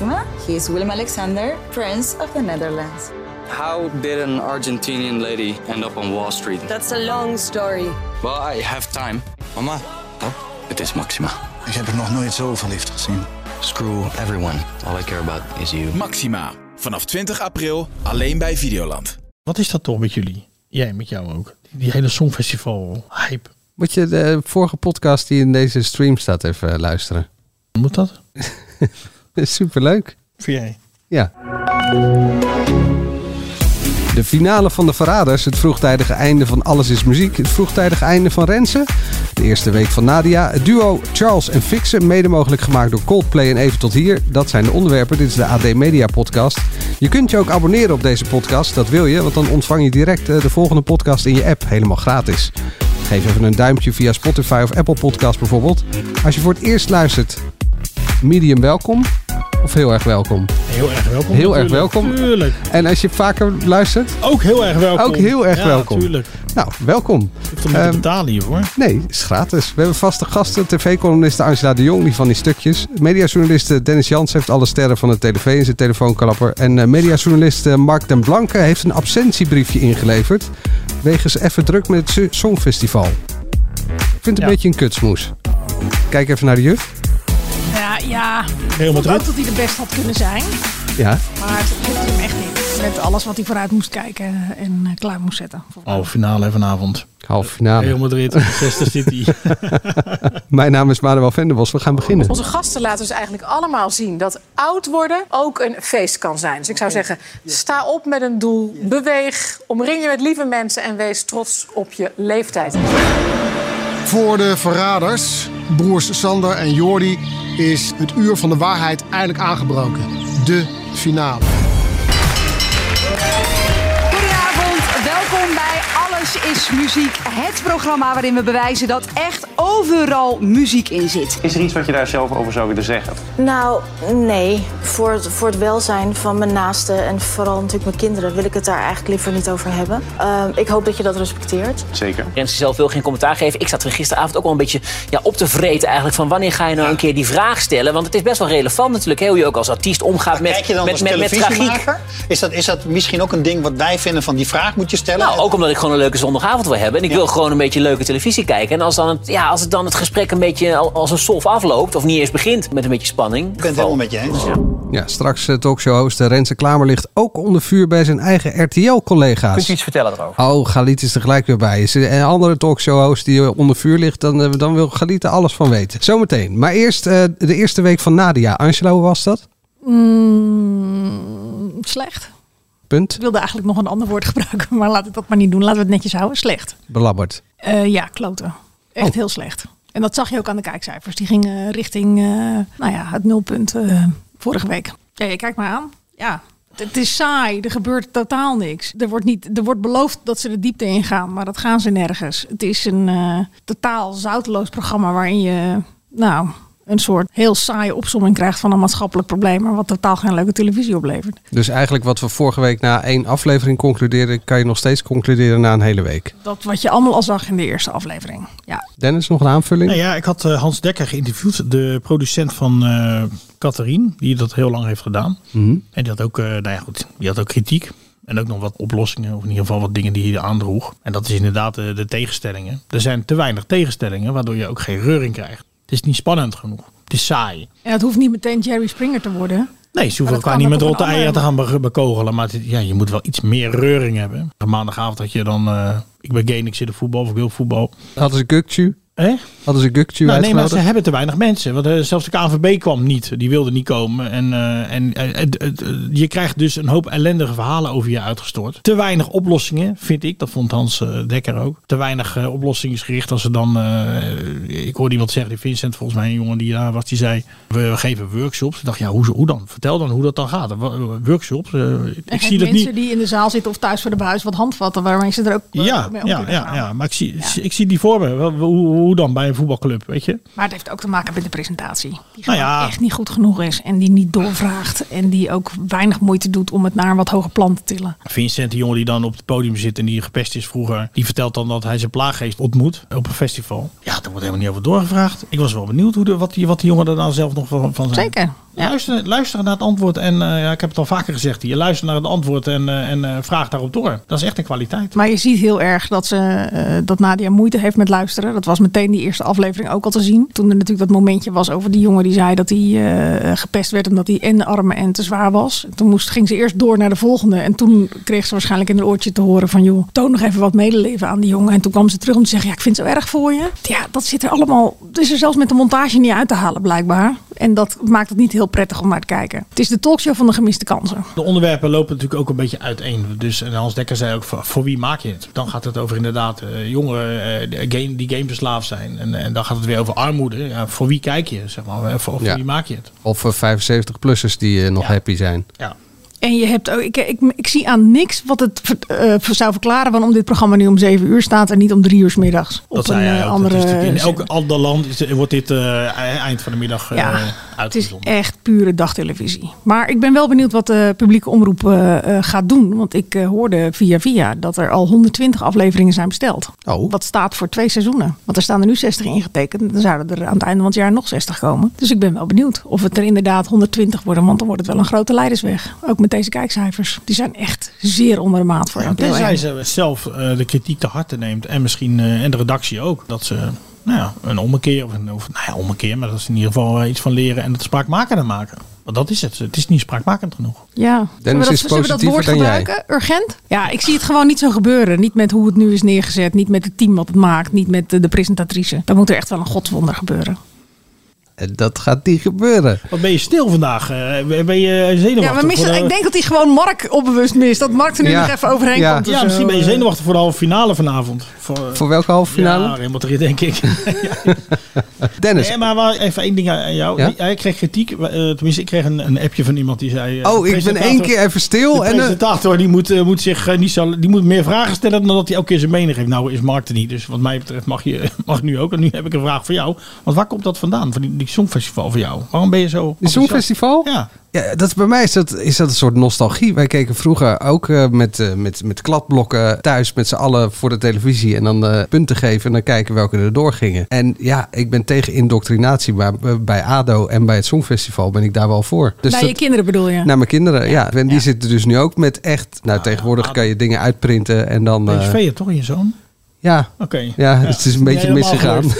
Maxima. He is Willem Alexander, Prince of the Netherlands. How did an Argentinian lady end up on Wall Street? That's a long story. Well, I have time. Mama, Oh, het is Maxima. ik heb er nog nooit zo verliefd gezien. Screw everyone. All I care about is you. Maxima. Vanaf 20 april alleen bij Videoland. Wat is dat toch met jullie? Jij, met jou ook. Die, die hele Songfestival hype. Moet je de vorige podcast die in deze stream staat even luisteren. Moet dat? Superleuk. Vind jij? Ja. De finale van de Verraders, het vroegtijdige einde van Alles is Muziek, het vroegtijdige einde van Rensen, de eerste week van Nadia, het duo Charles en Fixen, mede mogelijk gemaakt door Coldplay en Even Tot Hier. Dat zijn de onderwerpen, dit is de AD Media podcast. Je kunt je ook abonneren op deze podcast, dat wil je, want dan ontvang je direct eh, de volgende podcast in je app, helemaal gratis. Geef even een duimpje via Spotify of Apple Podcast bijvoorbeeld. Als je voor het eerst luistert, medium welkom of heel erg welkom. Heel erg welkom. Heel erg welkom. Tuurlijk. En als je vaker luistert, Ook heel erg welkom. Ook heel erg ja, welkom. Tuurlijk. nou, welkom. Je hoeft hem betalen hiervoor. Nee, is gratis. We hebben vaste gasten. TV-columniste Angela de Jong, die van die stukjes. Mediajournalist Dennis Jans heeft alle sterren van de tv in zijn telefoonklapper. En eh, mediajournalist eh, Mark den Blanke heeft een absentiebriefje ingeleverd. Wegens even druk met het Songfestival. Ik vind het een beetje een kutsmoes. Kijk even naar de juf. Ja, Ik Madrid. dat hij de best had kunnen zijn. Ja, Maar het lukte hem echt niet. Met alles wat hij vooruit moest kijken en eh, klaar moest zetten. Oh, finale vanavond. halve finale. Real Madrid, Manchester City. Mijn naam is Manuel Venderbos. We gaan beginnen. Onze gasten laten dus eigenlijk allemaal zien dat oud worden ook een feest kan zijn. Dus ik zou zeggen, sta op met een doel, beweeg, omring je met lieve mensen en wees trots op je leeftijd. Voor de verraders, broers Sander en Jordi, is het uur van de waarheid eindelijk aangebroken. De finale. Is Muziek. Het programma waarin we bewijzen dat echt overal muziek in zit. Is er iets wat je daar zelf over zou willen zeggen? Nou, nee. Voor het, voor het welzijn van mijn naasten en vooral natuurlijk mijn kinderen wil ik het daar eigenlijk liever niet over hebben. Ehm, ik hoop dat je dat respecteert. Zeker. Renske zelf wil geen commentaar geven. Ik zat er gisteravond ook wel een beetje ja, op te vreten eigenlijk van wanneer ga je nou een keer die vraag stellen? Want het is best wel relevant natuurlijk, hè, hoe je ook als artiest omgaat met, Kijk je dan met, als met, met tragiek. Is dat, is dat misschien ook een ding wat wij vinden van die vraag moet je stellen? Nou, ook omdat ik gewoon een leuke zondagavond wil hebben. En ik wil gewoon een beetje leuke televisie kijken. En als, dan het, ja, als het dan het gesprek een beetje al- als een sof afloopt, of niet eens begint met een beetje spanning. Ik ben het helemaal met je eens. Ja, straks eh, talkshow-host Renze Klamer ligt ook onder vuur bij zijn eigen RTL-collega's. Kunt u iets vertellen erover? Oh, Galit is er gelijk weer bij. Is er een andere talkshow-host die eh, onder vuur ligt, dan, eh, dan wil Galit er alles van weten. Zometeen. Maar eerst eh, de eerste week van Nadia. Angela, hoe was dat? Mm, slecht. Punt. Ik wilde eigenlijk nog een ander woord gebruiken, maar laat ik dat maar niet doen. Laten we het netjes houden. Slecht. Belabberd. Eh, ja, kloten. Echt Oh. heel slecht. En dat zag je ook aan de kijkcijfers. Die gingen richting eh, nou ja, het nulpunt eh, vorige week. Ja, je kijkt maar aan. Ja, het is saai. Er gebeurt totaal niks. Er wordt, niet, er wordt beloofd dat ze de diepte ingaan, maar dat gaan ze nergens. Het is een totaal zouteloos programma waarin je nou, een soort heel saaie opsomming krijgt van een maatschappelijk probleem, maar wat totaal geen leuke televisie oplevert. Dus eigenlijk wat we vorige week na één aflevering concludeerden, kan je nog steeds concluderen na een hele week. Dat wat je allemaal al zag in de eerste aflevering. Ja, Dennis, nog een aanvulling? Nou ja, ik had eh, Hans Dekker geïnterviewd, de producent van eh Catherine, die dat heel lang heeft gedaan. Mhm. En die had ook, eh, nou ja, goed, die had ook kritiek. En ook nog wat oplossingen, of in ieder geval wat dingen die hij aandroeg. En dat is inderdaad de, de tegenstellingen. Er zijn te weinig tegenstellingen, waardoor je ook geen reuring krijgt. Het is niet spannend genoeg. Het is saai. en het hoeft niet meteen Jerry Springer te worden. Nee, ze hoeven elkaar niet met rotte eieren te gaan be- bekogelen. Maar het- ja, je moet wel iets meer reuring hebben. Maandagavond had je dan, eh, ik ben gay en ik zit op voetbal of ik wil voetbal. Hadden ze Gukju? Hè? Hadden ze Gukju Nou, nee, maar ze hebben te weinig mensen. Want eh, zelfs de KNVB kwam niet. Die wilde niet komen. En, eh, en eh, eh, je krijgt dus een hoop ellendige verhalen over je uitgestort. Te weinig oplossingen, vind ik. Dat vond Hans eh, Dekker ook. Te weinig eh, oplossingsgericht als ze dan... eh, ik hoorde iemand zeggen, die Vincent, volgens mij een jongen die daar was, die zei... We geven workshops. Ik dacht, ja, hoe, hoe dan? Vertel dan hoe dat dan gaat. Workshops? eh, En ik zie dat mensen niet... die in de zaal zitten of thuis voor de buis wat handvatten waarmee ze er ook eh, Ja, mee om ja, kunnen ja, gaan. ja, maar ik zie, ik zie die voor me. Wel, Hoe, hoe dan bij een voetbalclub, weet je? Maar het heeft ook te maken met de presentatie. Die Nou ja. echt niet goed genoeg is. En die niet doorvraagt. En die ook weinig moeite doet om het naar een wat hoger plan te tillen. Vincent, die jongen die dan op het podium zit en die gepest is vroeger, die vertelt dan dat hij zijn plaaggeest ontmoet op een festival. Ja, daar wordt helemaal niet over doorgevraagd. Ik was wel benieuwd hoe de, wat, die, wat die jongen er nou zelf nog van, van zei. Zeker. Luister, luister naar het antwoord en eh, ja, ik heb het al vaker gezegd hier. Luister naar het antwoord en, eh, en eh, vraag daarop door. Dat is echt een kwaliteit. Maar je ziet heel erg dat, ze, dat Nadia moeite heeft met luisteren. Dat was meteen die eerste aflevering ook al te zien. Toen er natuurlijk dat momentje was over die jongen die zei dat hij gepest werd omdat hij en arm en te zwaar was. Toen moest, ging ze eerst door naar de volgende. En toen kreeg ze waarschijnlijk in haar oortje te horen van joh, toon nog even wat medeleven aan die jongen. En toen kwam ze terug om te zeggen ja, ik vind het zo erg voor je. Ja, dat zit er allemaal, het is er zelfs met de montage niet uit te halen blijkbaar. En dat maakt het niet heel prettig om naar te kijken. Het is de talkshow van de gemiste kansen. De onderwerpen lopen natuurlijk ook een beetje uiteen. Dus en Hans Dekker zei ook, voor, voor wie maak je het? Dan gaat het over inderdaad eh, jongeren eh, game, die gameverslaafd zijn. En, en dan gaat het weer over armoede. Ja, voor wie kijk je? Zeg maar, voor, voor Ja. wie maak je het? Of eh, 75-plussers die eh, nog happy zijn. Ja. En je hebt ook, ik, ik, ik zie aan niks wat het eh, zou verklaren waarom dit programma nu om 7 uur staat en niet om 3 uur 's middags. Dat Op een hij eh, ook. andere. Dat in elk ander land wordt dit eh, eind van de middag eh Ja, Het is echt pure dagtelevisie. Maar ik ben wel benieuwd wat de publieke omroep gaat doen. Want ik hoorde via via dat er al 120 afleveringen zijn besteld. Oh. Wat staat voor twee seizoenen. Want er staan er nu 60 ingetekend. Dan zouden er aan het einde van het jaar nog 60 komen. Dus ik ben wel benieuwd of het er inderdaad 120 worden. Want dan wordt het wel een grote leidersweg. Ook met deze kijkcijfers. Die zijn echt zeer onder de maat voor Ja, tenzij 1. ze zelf eh, de kritiek te harte neemt. En misschien eh, en de redactie ook. Dat ze nou ja, een ommekeer. Of, een, of nou ja, ommekeer. Maar dat ze in ieder geval iets van leren. En het spraakmakender maken. Want dat is het. Het is niet spraakmakend genoeg. Ja, zullen we dat, is zullen we dat woord dan jij. gebruiken? Urgent? Ja, ik zie het gewoon niet zo gebeuren. Niet met hoe het nu is neergezet. Niet met het team wat het maakt. Niet met de, de presentatrice. Dan moet er echt wel een godswonder gebeuren. En dat gaat niet gebeuren. Wat ben je stil vandaag? Eh, ben je zenuwachtig? Ja, we missen, voor de- ik denk dat hij gewoon Mark onbewust mist. Dat Mark er nu Ja. nog even overheen Ja. komt. Ja, zo. misschien ben je zenuwachtig voor de halve finale vanavond. Voor, Voor welke halve finale? Ja, Real Madrid, denk ik. Dennis. Nee, maar even één ding aan jou. Ja? Jij kreeg kritiek. eh, tenminste, ik kreeg een, een appje van iemand die zei... eh, Oh, ik ben één keer even stil De en, eh, presentator die moet, eh, moet zich eh, niet zo... Die moet meer vragen stellen dan dat hij elke keer zijn mening geeft. Nou is Mark er niet. Dus wat mij betreft mag je mag nu ook. En nu heb ik een vraag voor jou. Want waar komt dat vandaan? Van die, die Songfestival voor jou? Waarom ben je zo... Enthousiast? Songfestival? Ja. Ja, dat is bij mij is dat, is dat een soort nostalgie. Wij keken vroeger ook eh, met, eh, met, met kladblokken thuis met z'n allen voor de televisie. En dan eh, punten geven en dan kijken welke er doorgingen. En ja, ik ben tegen indoctrinatie. Maar bij ADO en bij het Songfestival ben ik daar wel voor. Dus Bij dat- je kinderen bedoel je? Naar mijn kinderen, ja. En die zitten dus nu ook met echt... Nou, tegenwoordig kan je dingen uitprinten en dan... eh, PSV, toch, je zoon? Ja. Oké. Ja, Ja. het is een beetje misgegaan.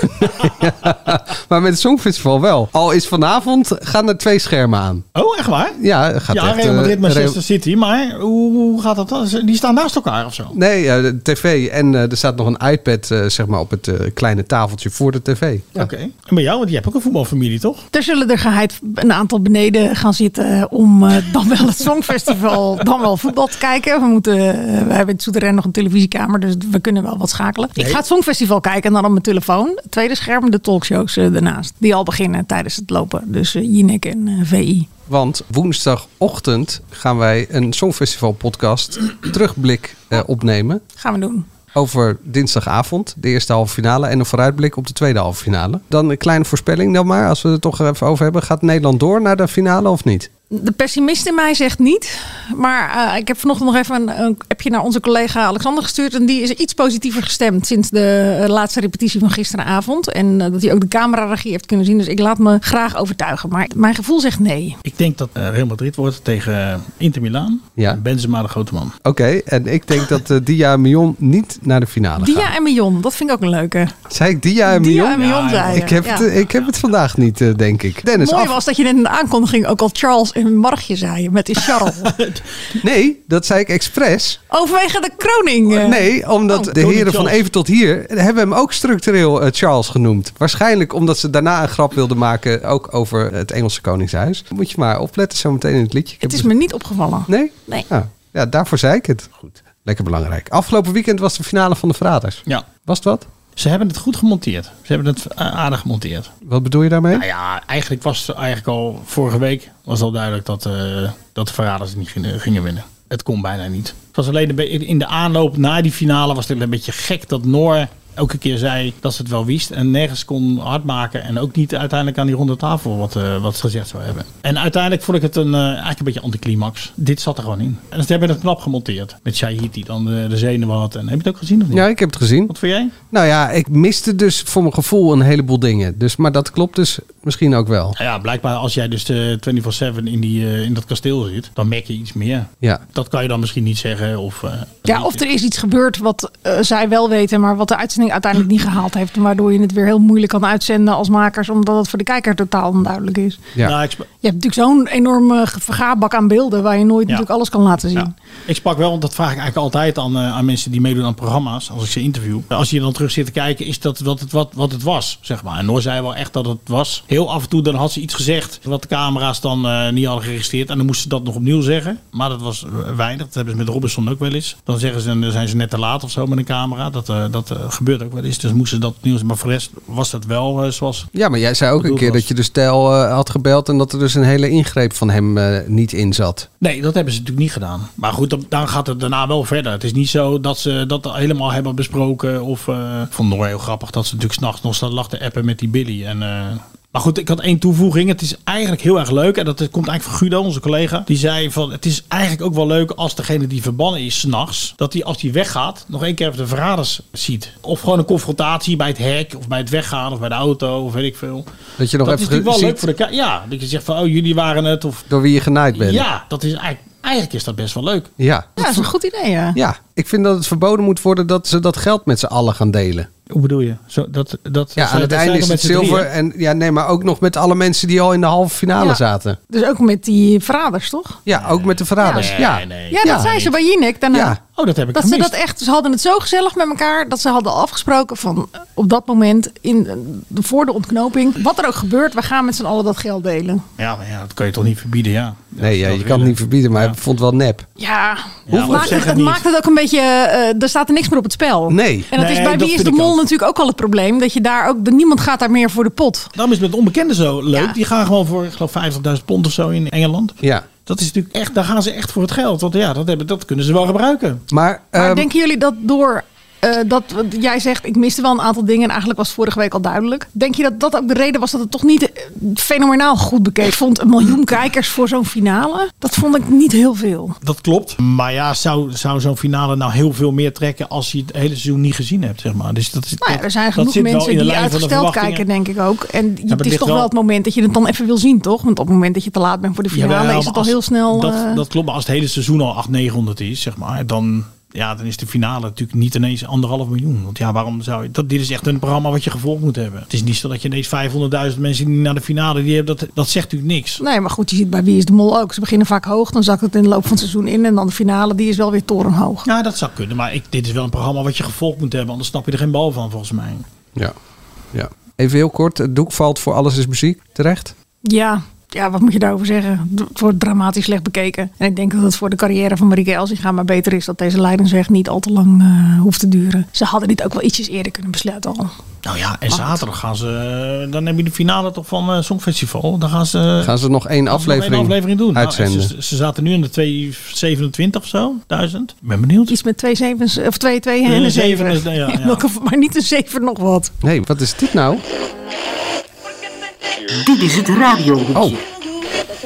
Ja, maar met het Songfestival wel. Al is vanavond gaan er twee schermen aan. Oh, echt waar? Ja, gaat ja, echt, Real Madrid, eh, Manchester Real- City. Maar hoe, hoe gaat dat dan? Die staan naast elkaar of zo? Nee, eh, de tv. En eh, er staat nog een iPad zeg maar, op het eh, kleine tafeltje voor de tv. Ja. Oké. En bij jou, want je hebt ook een voetbalfamilie, toch? Er zullen er geheid een aantal beneden gaan zitten om dan wel het Songfestival, dan wel voetbal te kijken. We, moeten, we hebben in het Souterrain nog een televisiekamer, dus we kunnen wel wat schakelen. Ik Nee. ga het Songfestival kijken en dan op mijn telefoon. Het tweede scherm, de talkshows eh, daarnaast. Die al beginnen tijdens het lopen. Dus eh, Jinek en eh, VI. Want woensdagochtend gaan wij een Songfestival podcast terugblik eh, opnemen. Gaan we doen. Over dinsdagavond, de eerste halve finale. En een vooruitblik op de tweede halve finale. Dan een kleine voorspelling dan maar, als we het toch even over hebben. Gaat Nederland door naar de finale of niet? De pessimist in mij zegt niet. Maar eh, ik heb vanochtend nog even een, een appje naar onze collega Alexander gestuurd. En die is iets positiever gestemd sinds de eh, laatste repetitie van gisteravond. En eh, dat hij ook de cameraregie heeft kunnen zien. Dus ik laat me graag overtuigen. Maar mijn gevoel zegt nee. Ik denk dat Real Madrid wordt tegen Inter Milaan. Ja. En Benzema de grote man. Oké, en ik denk dat Dia en Mion niet naar de finale gaan. Dia en Mion, dat vind ik ook een leuke. Zei ik Dia en Dia Mion? en Mion zei je, ik, heb ja. het, ik heb het vandaag niet, denk ik. Dennis, Mooi af- was dat je net in de aankondiging ook al Charles en Margje zei. Met die Charles. Nee, dat zei ik expres. vanwege de kroning. eh. Nee, omdat Oh. de heren van. Even tot hier hebben hem ook structureel eh, Charles genoemd. Waarschijnlijk omdat ze daarna een grap wilden maken, ook over het Engelse Koningshuis. Moet je maar opletten zo meteen in het liedje. Ik Het is me niet opgevallen. Nee? Nee. Ah, ja, daarvoor zei ik het. Goed, lekker belangrijk. Afgelopen weekend was de finale van de Verraders. Ja. Was het wat? Ze hebben het goed gemonteerd. Ze hebben het aardig gemonteerd. Wat bedoel je daarmee? Nou ja, eigenlijk was het eigenlijk al vorige week was al duidelijk dat, eh, dat de verraders het niet gingen, winnen. Het kon bijna niet. Het was alleen in de aanloop naar die finale was het een beetje gek dat Noor elke keer zei dat ze het wel wist en nergens kon hard maken en ook niet uiteindelijk aan die ronde tafel wat, eh, wat ze gezegd zou hebben. En uiteindelijk vond ik het een, eh, eigenlijk een beetje anticlimax. Dit zat er gewoon in. En ze hebben het knap gemonteerd. Met Shahid die dan de, de zenuwen had. En heb je het ook gezien of niet? Ja, ik heb het gezien. Wat vond jij? Nou ja, ik miste dus voor mijn gevoel een heleboel dingen. Dus, maar dat klopt dus misschien ook wel. Ja, blijkbaar als jij dus de 24-7 in, die, eh, in dat kasteel zit, dan merk je iets meer. Ja. Dat kan je dan misschien niet zeggen. Of, eh, Ja, of er is iets gebeurd wat eh, zij wel weten, maar wat de uitzending uiteindelijk niet gehaald heeft. en Waardoor je het weer heel moeilijk kan uitzenden als makers, omdat het voor de kijker totaal onduidelijk is. Ja. Nou, Je hebt natuurlijk zo'n enorme vergaarbak aan beelden waar je nooit natuurlijk alles kan laten zien. Ja. Ik sprak wel, want dat vraag ik eigenlijk altijd aan, eh, aan mensen die meedoen aan programma's, als ik ze interview. Als je dan terug zit te kijken, is dat wat het, wat, wat het was, zeg maar. En Noor zei wel echt dat het was. Heel af en toe dan had ze iets gezegd wat de camera's dan eh, niet hadden geregistreerd. En dan moesten ze dat nog opnieuw zeggen. Maar dat was weinig. Dat hebben ze met Robinson ook wel eens. Dan zeggen ze, dan zijn ze net te laat of zo met een camera. Dat, eh, dat eh, gebeurt ook wel eens. Dus moesten ze dat opnieuw. Maar voor de rest was dat wel zoals... Ja, maar jij zei ook een keer was. dat je de stijl had gebeld en dat er dus een hele ingreep van hem niet in zat. Nee, dat hebben ze natuurlijk niet gedaan. Maar goed, dan, gaat het daarna wel verder. Het is niet zo dat ze dat helemaal hebben besproken. Of, ik vond het nog heel grappig dat ze natuurlijk s'nachts nog staat lag te appen met die Billy. En, eh, maar goed, ik had één toevoeging. Het is eigenlijk heel erg leuk. En dat komt eigenlijk van Guido, onze collega. Die zei van, het is eigenlijk ook wel leuk als degene die verbannen is s'nachts. Dat hij als hij weggaat, nog één keer even de verraders ziet. Of gewoon een confrontatie bij het hek. Of bij het weggaan. Of bij de auto. Of weet ik veel. Dat je nog dat is natuurlijk wel leuk voor de Ja, dat je zegt van, oh jullie waren het. Of, door wie je genaaid bent. ja, dat is eigenlijk, eigenlijk is dat best wel leuk. Ja. Ja, dat is een goed idee, ja. Ja, ik vind dat het verboden moet worden dat ze dat geld met z'n allen gaan delen. Hoe bedoel je? Zo, dat, dat, Ja, dat- aan het einde is het zilver. En ja, nee, maar ook nog met alle mensen die al in de halve finale Ja. zaten. Dus ook met die verraders, toch? Ja, ook met de verraders. Nee, ja. nee. Ja, dat zei ze bij Jinek daarna. Ja. Oh, dat heb ik Dat ze dat echt, ze hadden het zo gezellig met elkaar dat ze hadden afgesproken van eh, op dat moment in, eh, de- voor de ontknoping, wat er ook gebeurt, we gaan met z'n allen dat geld delen. Ja, maar ja, dat kan je toch niet verbieden, ja. Nee, ja, je kan het niet verbieden, maar hij vond het wel nep. Ja, Ja, het, maar maakt het, maakt het ook een beetje, eh, er staat er niks meer op het spel. Nee. En dat Nee, is bij dat Wie is de ik Mol. Natuurlijk ook al het probleem, dat je daar ook, niemand gaat daar meer voor de pot. Daarom is het met onbekenden zo leuk. Die gaan gewoon voor, ik geloof, 50.000 pond of zo in Engeland. Ja. Dat is natuurlijk echt, daar gaan ze echt voor het geld. Want ja, dat, hebben, dat kunnen ze wel gebruiken. Maar, Maar ehm, denken jullie dat door eh, dat jij zegt, ik miste wel een aantal dingen en eigenlijk was vorige week al duidelijk. Denk je dat dat ook de reden was dat het toch niet eh, fenomenaal goed bekeken? Vond een miljoen kijkers voor zo'n finale. Dat vond ik niet heel veel. Dat klopt. Maar ja, zou, zou zo'n finale nou heel veel meer trekken als je het hele seizoen niet gezien hebt, zeg maar. Dus dat is, Nou ja, er zijn genoeg mensen die de uitgesteld kijken, denk ik ook. En het is toch wel- wel het moment dat je het dan even wil zien, toch? Want op het moment dat je te laat bent voor de finale, is het al heel snel... Dat, eh, dat klopt, maar als het hele seizoen al 800, 900 is, zeg maar, dan, ja, dan is de finale natuurlijk niet ineens anderhalf miljoen. Want ja, waarom zou je... Dat, dit is echt een programma wat je gevolgd moet hebben. Het is niet zo dat je ineens 500.000 mensen die naar de finale, die hebben, dat, dat zegt natuurlijk niks. Nee, maar goed, je ziet bij Wie is de Mol ook. Ze beginnen vaak hoog, dan zakt het in de loop van het seizoen in. En dan de finale, die is wel weer torenhoog. Ja, dat zou kunnen, maar ik, dit is wel een programma wat je gevolgd moet hebben, anders snap je er geen bal van, volgens mij. Ja. ja. Even heel kort, het doek valt voor Alles is Muziek terecht. Ja, ja, wat moet je daarover zeggen? Het wordt dramatisch slecht bekeken. En ik denk dat het voor de carrière van Marieke Elsinga maar beter is... dat deze leidensweg niet al te lang eh, hoeft te duren. Ze hadden dit ook wel ietsjes eerder kunnen besluiten al. Nou ja, en zaterdag gaan ze, dan heb je de finale toch van het Songfestival. Dan gaan ze, Gaan ze nog één nog aflevering, één aflevering doen. Nou, en uitzenden. ze, ze zaten nu in de 227 of zo, duizend. Ik ben benieuwd. Iets met twee zevens, of twee, twee en Een een zeven zeven. is- ja, ja. Welke- maar niet een zeven nog wat. Nee, wat is dit nou? Dit is het radiohoekje. Oh.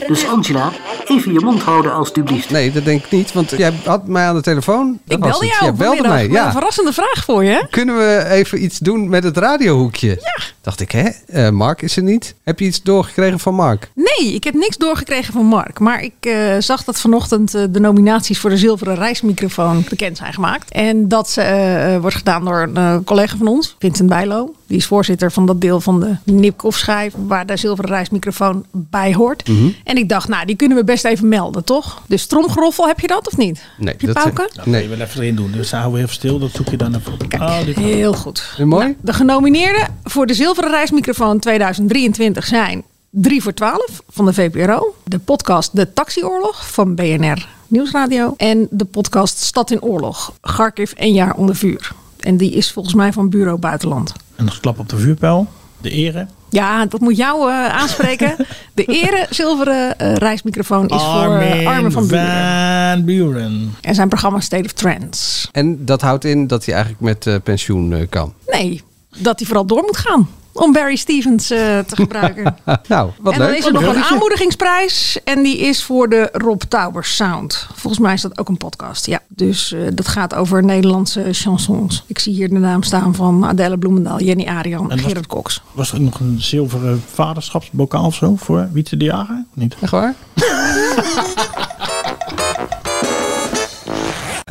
Dus Angela, even je mond houden alstublieft. Nee, dat denk ik niet, want jij had mij aan de telefoon. Dat Ik belde jou Jij belde mij, ja. een verrassende vraag voor je. Kunnen we even iets doen met het radiohoekje? Ja. Dacht ik, hè? Eh, Mark is er niet. Heb je iets doorgekregen van Mark? Nee, ik heb niks doorgekregen van Mark. Maar ik eh, zag dat vanochtend eh, de nominaties voor de zilveren reismicrofoon bekend zijn gemaakt. En dat ze, wordt gedaan door een eh, collega van ons, Vincent Bijlo. Die is voorzitter van dat deel van de Nipkoff-schijf waar de zilveren reismicrofoon bij hoort. Mhm. En ik dacht, nou, die kunnen we best even melden, toch? Dus tromgeroffel, heb je dat of niet? Nee, Heb je dat- pauken? Dat wil je wel even erin doen. Dus houden we even stil, dat zoek je dan even op. Oh, dit Heel goed. mooi? Nou, de genomineerden voor de Zilveren Reismicrofoon 2023 zijn 3 voor 12 van de VPRO. De podcast De Taxioorlog van BNR Nieuwsradio. En de podcast Stad in Oorlog. Kharkiv en jaar onder vuur. En die is volgens mij van Bureau Buitenland. En nog klap op de vuurpijl. De ere. Ja, dat moet jou eh, aanspreken. De ere zilveren eh, reismicrofoon is voor eh, Armin van Buren. Van Buren. En zijn programma State of Trends. En dat houdt in dat hij eigenlijk met eh, pensioen kan. Nee, dat hij vooral door moet gaan. Om Barry Stevens eh, te gebruiken. nou, wat en dan leuk. is er nog een aanmoedigingsprijs. En die is voor de Rob Tauber Sound. Volgens mij is dat ook een podcast. Ja, dus eh, dat gaat over Nederlandse chansons. Ik zie hier de naam staan van Adele Bloemendaal, Jenny Arian en Gerard Cox. Was er nog een zilveren vaderschapsbokaal of zo voor Wietse de Jager? Niet? Echt waar?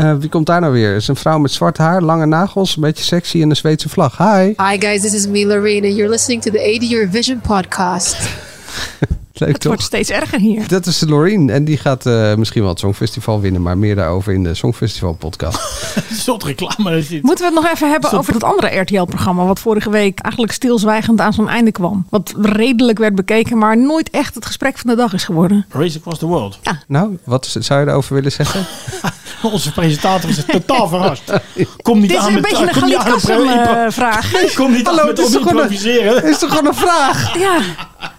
Eh, wie komt daar nou weer? Is een vrouw met zwart haar, lange nagels, een beetje sexy en een Zweedse vlag. Hi. Hi guys, this is me, Lorraine, and you're listening to the 80 Year Vision podcast. Leuk Het wordt toch? steeds erger hier. Dat is Loreen en die gaat eh, misschien wel het Songfestival winnen, maar meer daarover in de Songfestival podcast. Soort reclame is dit. Moeten we het nog even hebben over dat andere RTL-programma... wat vorige week eigenlijk stilzwijgend aan zo'n einde kwam. Wat redelijk werd bekeken, maar nooit echt het gesprek van de dag is geworden. Race Across the World. nou, wat zou je daarover willen zeggen? Onze presentator is totaal verrast. Kom niet Dit is aan een met beetje een Galit vraag. Kom niet Hallo, aan het met is toch gewoon een- improviseren. Is toch gewoon een vraag? Ja.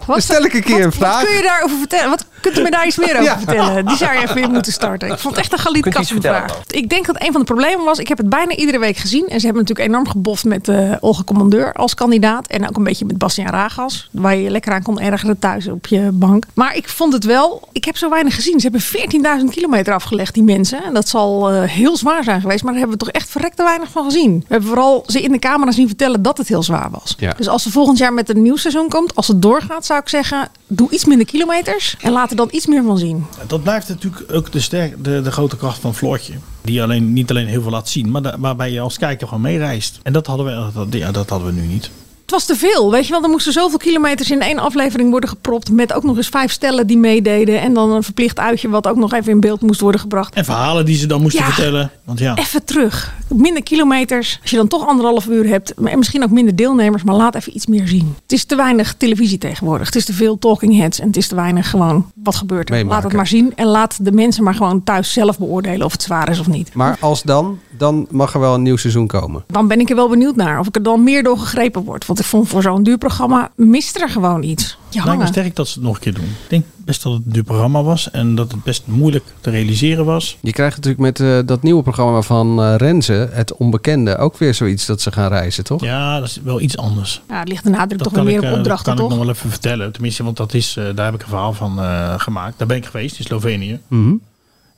Wat, Stel ik een keer een vraag. Wat kun je daarover vertellen? Wat kunt u me daar iets meer over Ja. vertellen? Die zou je even weer moeten starten. Ik vond het echt een vertellen vraag. Ik denk dat een van de problemen was, ik heb het bijna iedere week gezien. En ze hebben natuurlijk enorm geboft met eh Olga Commandeur als kandidaat. En ook een beetje met Bastiaan Ragas. Waar je je lekker aan kon ergeren thuis op je bank. Maar ik vond het wel, ik heb zo weinig gezien. Ze hebben 14.000 kilometer afgelegd, die mensen. En dat zal eh, heel zwaar zijn geweest. Maar daar hebben we toch echt verrekte weinig van gezien. We hebben vooral ze in de camera zien vertellen dat het heel zwaar was. Ja. Dus als er volgend jaar met een nieuw seizoen komt, als het doorgaat, zou ik zeggen, doe iets minder kilometers en laat er dan iets meer van zien. Dat blijft natuurlijk ook de, sterk, de, de grote kracht van Floortje. Die alleen, niet alleen heel veel laat zien, maar waarbij je als kijker gewoon meereist. En dat hadden we, dat, ja, dat hadden we nu niet. Het was te veel, weet je wel. Er moesten zoveel kilometers in één aflevering worden gepropt. Met ook nog eens vijf stellen die meededen. En dan een verplicht uitje wat ook nog even in beeld moest worden gebracht. En verhalen die ze dan moesten Ja. vertellen. Want ja, Even terug. Minder kilometers. Als je dan toch anderhalf uur hebt. En misschien ook minder deelnemers. Maar laat even iets meer zien. Het is te weinig televisie tegenwoordig. Het is te veel talking heads. En het is te weinig gewoon wat gebeurt er. Meemaken. Laat het maar zien. En laat de mensen maar gewoon thuis zelf beoordelen of het zwaar is of niet. Maar als dan, dan mag er wel een nieuw seizoen komen. Dan ben ik er wel benieuwd naar. Of ik er dan meer door gegrepen word. Want vond voor zo'n duur programma mist er gewoon iets. Ja, lijkt me hangen. sterk dat ze het nog een keer doen. Ik denk best dat het een duur programma was. En dat het best moeilijk te realiseren was. Je krijgt natuurlijk met eh, dat nieuwe programma van eh, Renze, Het Onbekende, ook weer zoiets dat ze gaan reizen, toch? Ja, dat is wel iets anders. Ja, het ligt de nadruk toch meer op eh, opdrachten, dat kan toch? ik nog wel even vertellen. Tenminste, want dat is, eh, daar heb ik een verhaal van eh, gemaakt. Daar ben ik geweest in Slovenië. Mhm.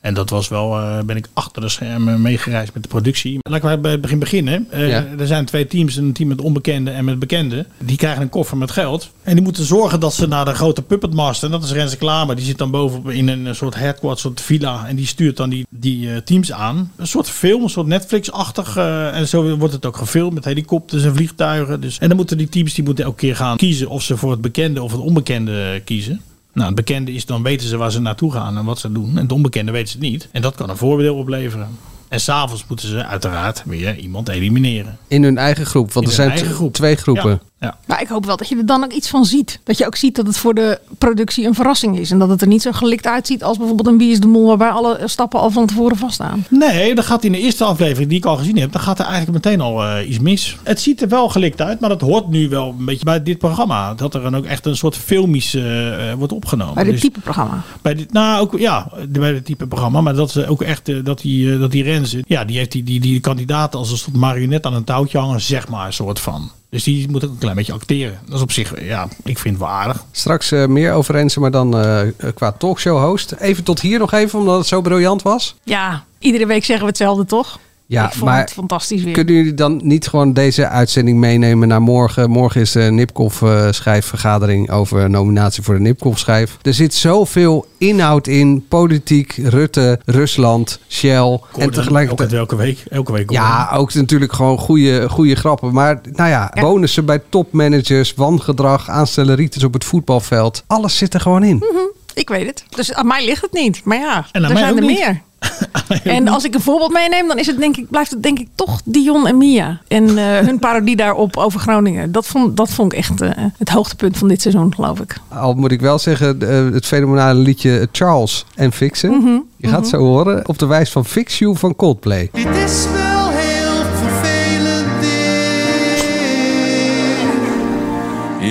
En dat was wel, eh, ben ik achter de schermen meegereisd met de productie. Laten we bij het begin beginnen. Eh, Ja. Er zijn twee teams, een team met onbekende en met bekende. Die krijgen een koffer met geld. En die moeten zorgen dat ze naar de grote puppetmaster, en dat is Renze Klamer. Die zit dan boven in een soort headquarters, soort villa. En die stuurt dan die, die eh, teams aan. Een soort film, een soort Netflix-achtig. en zo wordt het ook gefilmd met helikopters en vliegtuigen. Dus, en dan moeten die teams die moeten elke keer gaan kiezen of ze voor het bekende of het onbekende kiezen. Nou, het bekende is dan weten ze waar ze naartoe gaan en wat ze doen. En het onbekende weten ze het niet. En dat kan een voordeel opleveren. En s'avonds moeten ze uiteraard weer iemand elimineren. In hun eigen groep, want In er zijn eigen groep. twee groepen. Ja, ja. Maar ik hoop wel dat je er dan ook iets van ziet. Dat je ook ziet dat het voor de productie een verrassing is. En dat het er niet zo gelikt uitziet als bijvoorbeeld een Wie is de Mol... waarbij alle stappen al van tevoren vaststaan. Nee, dan gaat in de eerste aflevering die ik al gezien heb, dan gaat er eigenlijk meteen al eh, iets mis. Het ziet er wel gelikt uit, maar dat hoort nu wel een beetje bij dit programma. Dat er dan ook echt een soort filmisch eh, eh, wordt opgenomen. Bij dit Dus type programma. Bij dit, nou, ook, ja, bij dit type programma. Maar dat ze ook echt, dat die, dat die Renze, ja, die heeft die, die, die kandidaat als een soort marionet aan een touwtje hangen, zeg maar, een soort van. Dus die moet ook een klein beetje acteren. Dat is op zich, ja, ik vind het wel aardig. Straks eh, meer over Renze, maar dan eh, qua talkshow host. Even tot hier nog even, omdat het zo briljant was. Ja, iedere week zeggen we hetzelfde, toch? Ja, ik vond maar het fantastisch weer. Kunnen jullie dan niet gewoon deze uitzending meenemen naar morgen? Morgen is de Nipkoff eh, schijfvergadering over nominatie voor de Nipkoff schijf. Er zit zoveel inhoud in. Politiek, Rutte, Rusland, Shell. en tegelijkertijd... Elke, week. Elke week. Ja, ook natuurlijk gewoon goede, goede grappen. Maar nou ja, bonussen bij topmanagers, wangedrag, aanstelleritis op het voetbalveld. Alles zit er gewoon in. Mhm, Ik weet het. Dus aan mij ligt het niet. Maar ja, En er zijn er niet. meer. En als ik een voorbeeld meeneem, dan is het denk ik, blijft het denk ik toch Dion en Mia. En eh, hun parodie daarop over Groningen. Dat vond, dat vond ik echt eh, het hoogtepunt van dit seizoen, geloof ik. Al moet ik wel zeggen, eh, het fenomenale liedje Charles en Fixen. Mhm, Je gaat het zo horen op de wijs van Fix You van Coldplay. Dit is wel heel vervelend dit.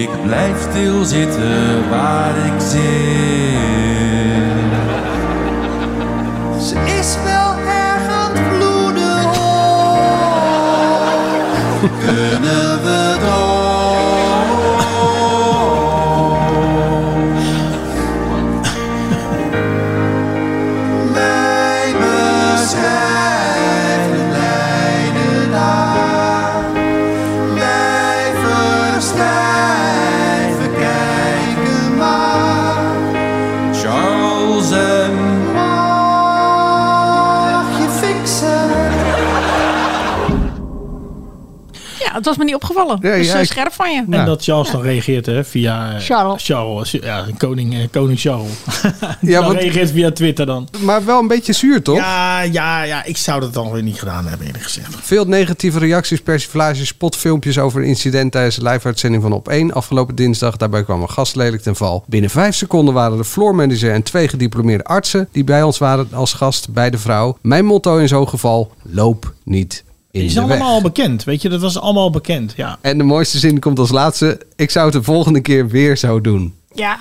Ik blijf stilzitten waar ik zit. Oh. Het was me niet opgevallen. Ja, dus ja, eh, ik- scherp van je. En dat Charles dan reageert hè, via eh, Charles. Charles. Ja, koning, eh, koning Charles. Ja, dan want- reageert via Twitter dan. Maar wel een beetje zuur, toch? Ja, ja, ja, ik zou dat dan weer niet gedaan hebben eerlijk gezegd. Veel negatieve reacties, persiflages, spotfilmpjes over een incident tijdens de live-uitzending van Op 1 afgelopen dinsdag. Daarbij kwam een gast lelijk ten val. Binnen vijf seconden waren de floormanager en twee gediplomeerde artsen die bij ons waren als gast bij de vrouw. Mijn motto in zo'n geval, loop niet in Het is de weg. allemaal al bekend, weet je, dat was allemaal bekend. Ja. En de mooiste zin komt als laatste. Ik zou het de volgende keer weer zo doen. Ja,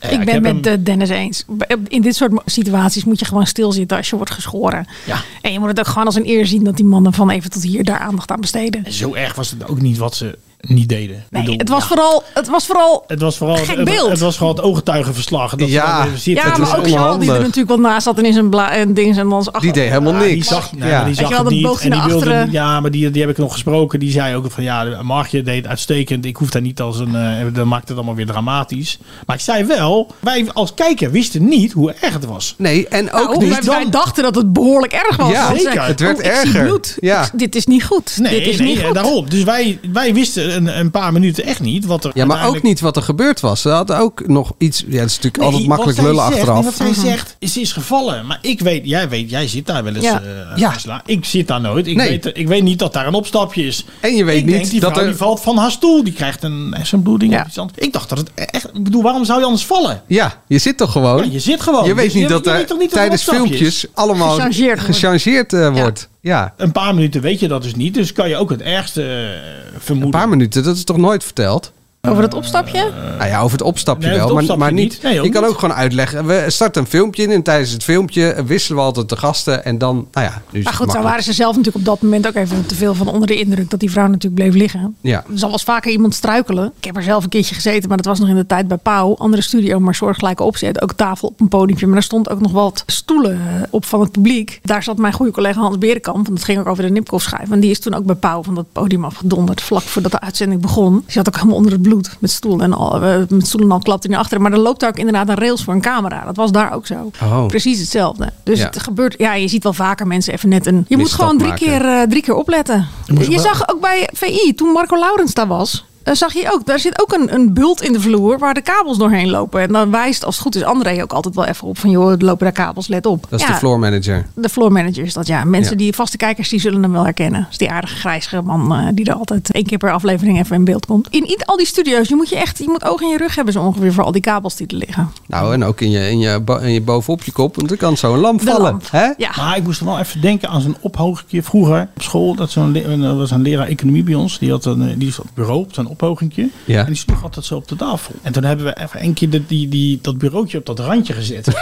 Ja, ik ik ben heb met hem- eh, Dennis eens. In dit soort situaties moet je gewoon stilzitten als je wordt geschoren. Ja. En je moet het ook gewoon als een eer zien dat die mannen van even tot hier daar aandacht aan besteden. Zo erg was het ook niet wat ze niet deden. Nee, bedoel, het was, ja. vooral, het was vooral Het was vooral gek het, beeld. het was gewoon het ooggetuigenverslag. Dat ze Ja. dan zitten. ja, Het maar ook Charles die er natuurlijk wel naast zat en in zijn bla en ding en dan Die deed helemaal Ja, niks. Die zag, nee, Ja. maar die zag het niet. En die naar wilde, achteren. ja, maar die, die heb ik nog gesproken. Die zei ook van ja, Margje deed uitstekend. Ik hoef daar niet als een. eh dat maakte het allemaal weer dramatisch. Maar ik zei wel, wij als kijker wisten niet hoe erg het was. Nee, en ook Nou, niet... wij, wij dachten dat het behoorlijk erg was. Ja, zeker. ze- Het werd oh, erger. Ja. Dit is niet goed. Nee, dit is nee, niet goed. daarom. Dus wij, wij wisten een, een paar minuten echt niet wat er. Ja, maar ook niet wat er gebeurd was. Ze hadden ook nog iets... Ja, het is natuurlijk altijd makkelijk lullen zegt, achteraf. nee, wat zij zegt, is, is gevallen. Maar ik weet, jij weet, jij zit daar wel eens. Ja. eh, Ja. Ik zit daar nooit. Ik, Nee. weet, ik weet niet dat daar een opstapje is. En je weet ik niet denk, die dat vrouw er- die valt van haar stoel. Die krijgt een hersenbloeding. Ja. of iets anders. Ik dacht dat het echt... Ik bedoel, waarom zou je anders vallen? Ja, je zit toch gewoon? Ja, je zit gewoon. Je weet Dus niet dat je er dat er tijdens filmpjes allemaal Gechangeerd wordt. gechangeerd eh, wordt. Ja. Een paar minuten weet je dat dus niet. Dus kan je ook het ergste eh, Een vermoeden. paar minuten, dat is toch nooit verteld? Over het opstapje? nou ja, over het opstapje nee, wel, het maar, opstapje maar niet. niet. Nee, je kan niet. ook gewoon uitleggen. We starten een filmpje in en tijdens het filmpje wisselen we altijd de gasten. En dan, nou ja, nu Maar goed, zo makkelijk. waren ze zelf natuurlijk op dat moment ook even te veel van onder de indruk dat die vrouw natuurlijk bleef liggen. Ja. Er zal wel eens vaker iemand struikelen. Ik heb er zelf een keertje gezeten, maar dat was nog in de tijd bij Pauw. Andere studio, maar soortgelijke opzet. Ook tafel op een podiumpje. Maar er stond ook nog wat stoelen eh, op van het publiek. Daar zat mijn goede collega Hans Berenkamp. Want het ging ook over de Nipkoff schijf. En die is toen ook bij Pauw van dat podium afgedonderd. Vlak voordat de uitzending begon. Die zat ook helemaal onder het bloed. Met stoel en al, eh, met stoel en al klapte hij naar achteren. Maar er loopt daar ook inderdaad een rails voor een camera. Dat was daar ook zo. Oh. Precies hetzelfde. Dus Ja. het gebeurt. Ja, je ziet wel vaker mensen even net een. Je moet gewoon drie maken. keer, eh, drie keer opletten. Je zag ook bij VI, toen Marco Laurens daar was. Eh, zag je ook, daar zit ook een, een bult in de vloer waar de kabels doorheen lopen. En dan wijst, als het goed is, André ook altijd wel even op van joh, er lopen daar kabels, let op. Dat is Ja, de floor manager. de floor manager is dat, ja. Mensen Ja. die vaste kijkers, die zullen hem wel herkennen. Dat is die aardige grijzige man eh, die er altijd één keer per aflevering even in beeld komt. In i- al die studio's, je moet je echt, je moet oog in je rug hebben zo ongeveer voor al die kabels die er liggen. Nou, en ook in je, in je, in je bovenop je kop, want er kan zo een lamp De vallen. lamp. Hè? Ja. Maar ik moest er wel even denken aan zo'n ophogingje vroeger op school. Dat zo'n er was een leraar economie bij ons. Die had een, die op het bureau op zo'n ophogingje. Ja. En die sloeg altijd zo op de tafel. En toen hebben we even een keer de, die, die, dat bureautje op dat randje gezet.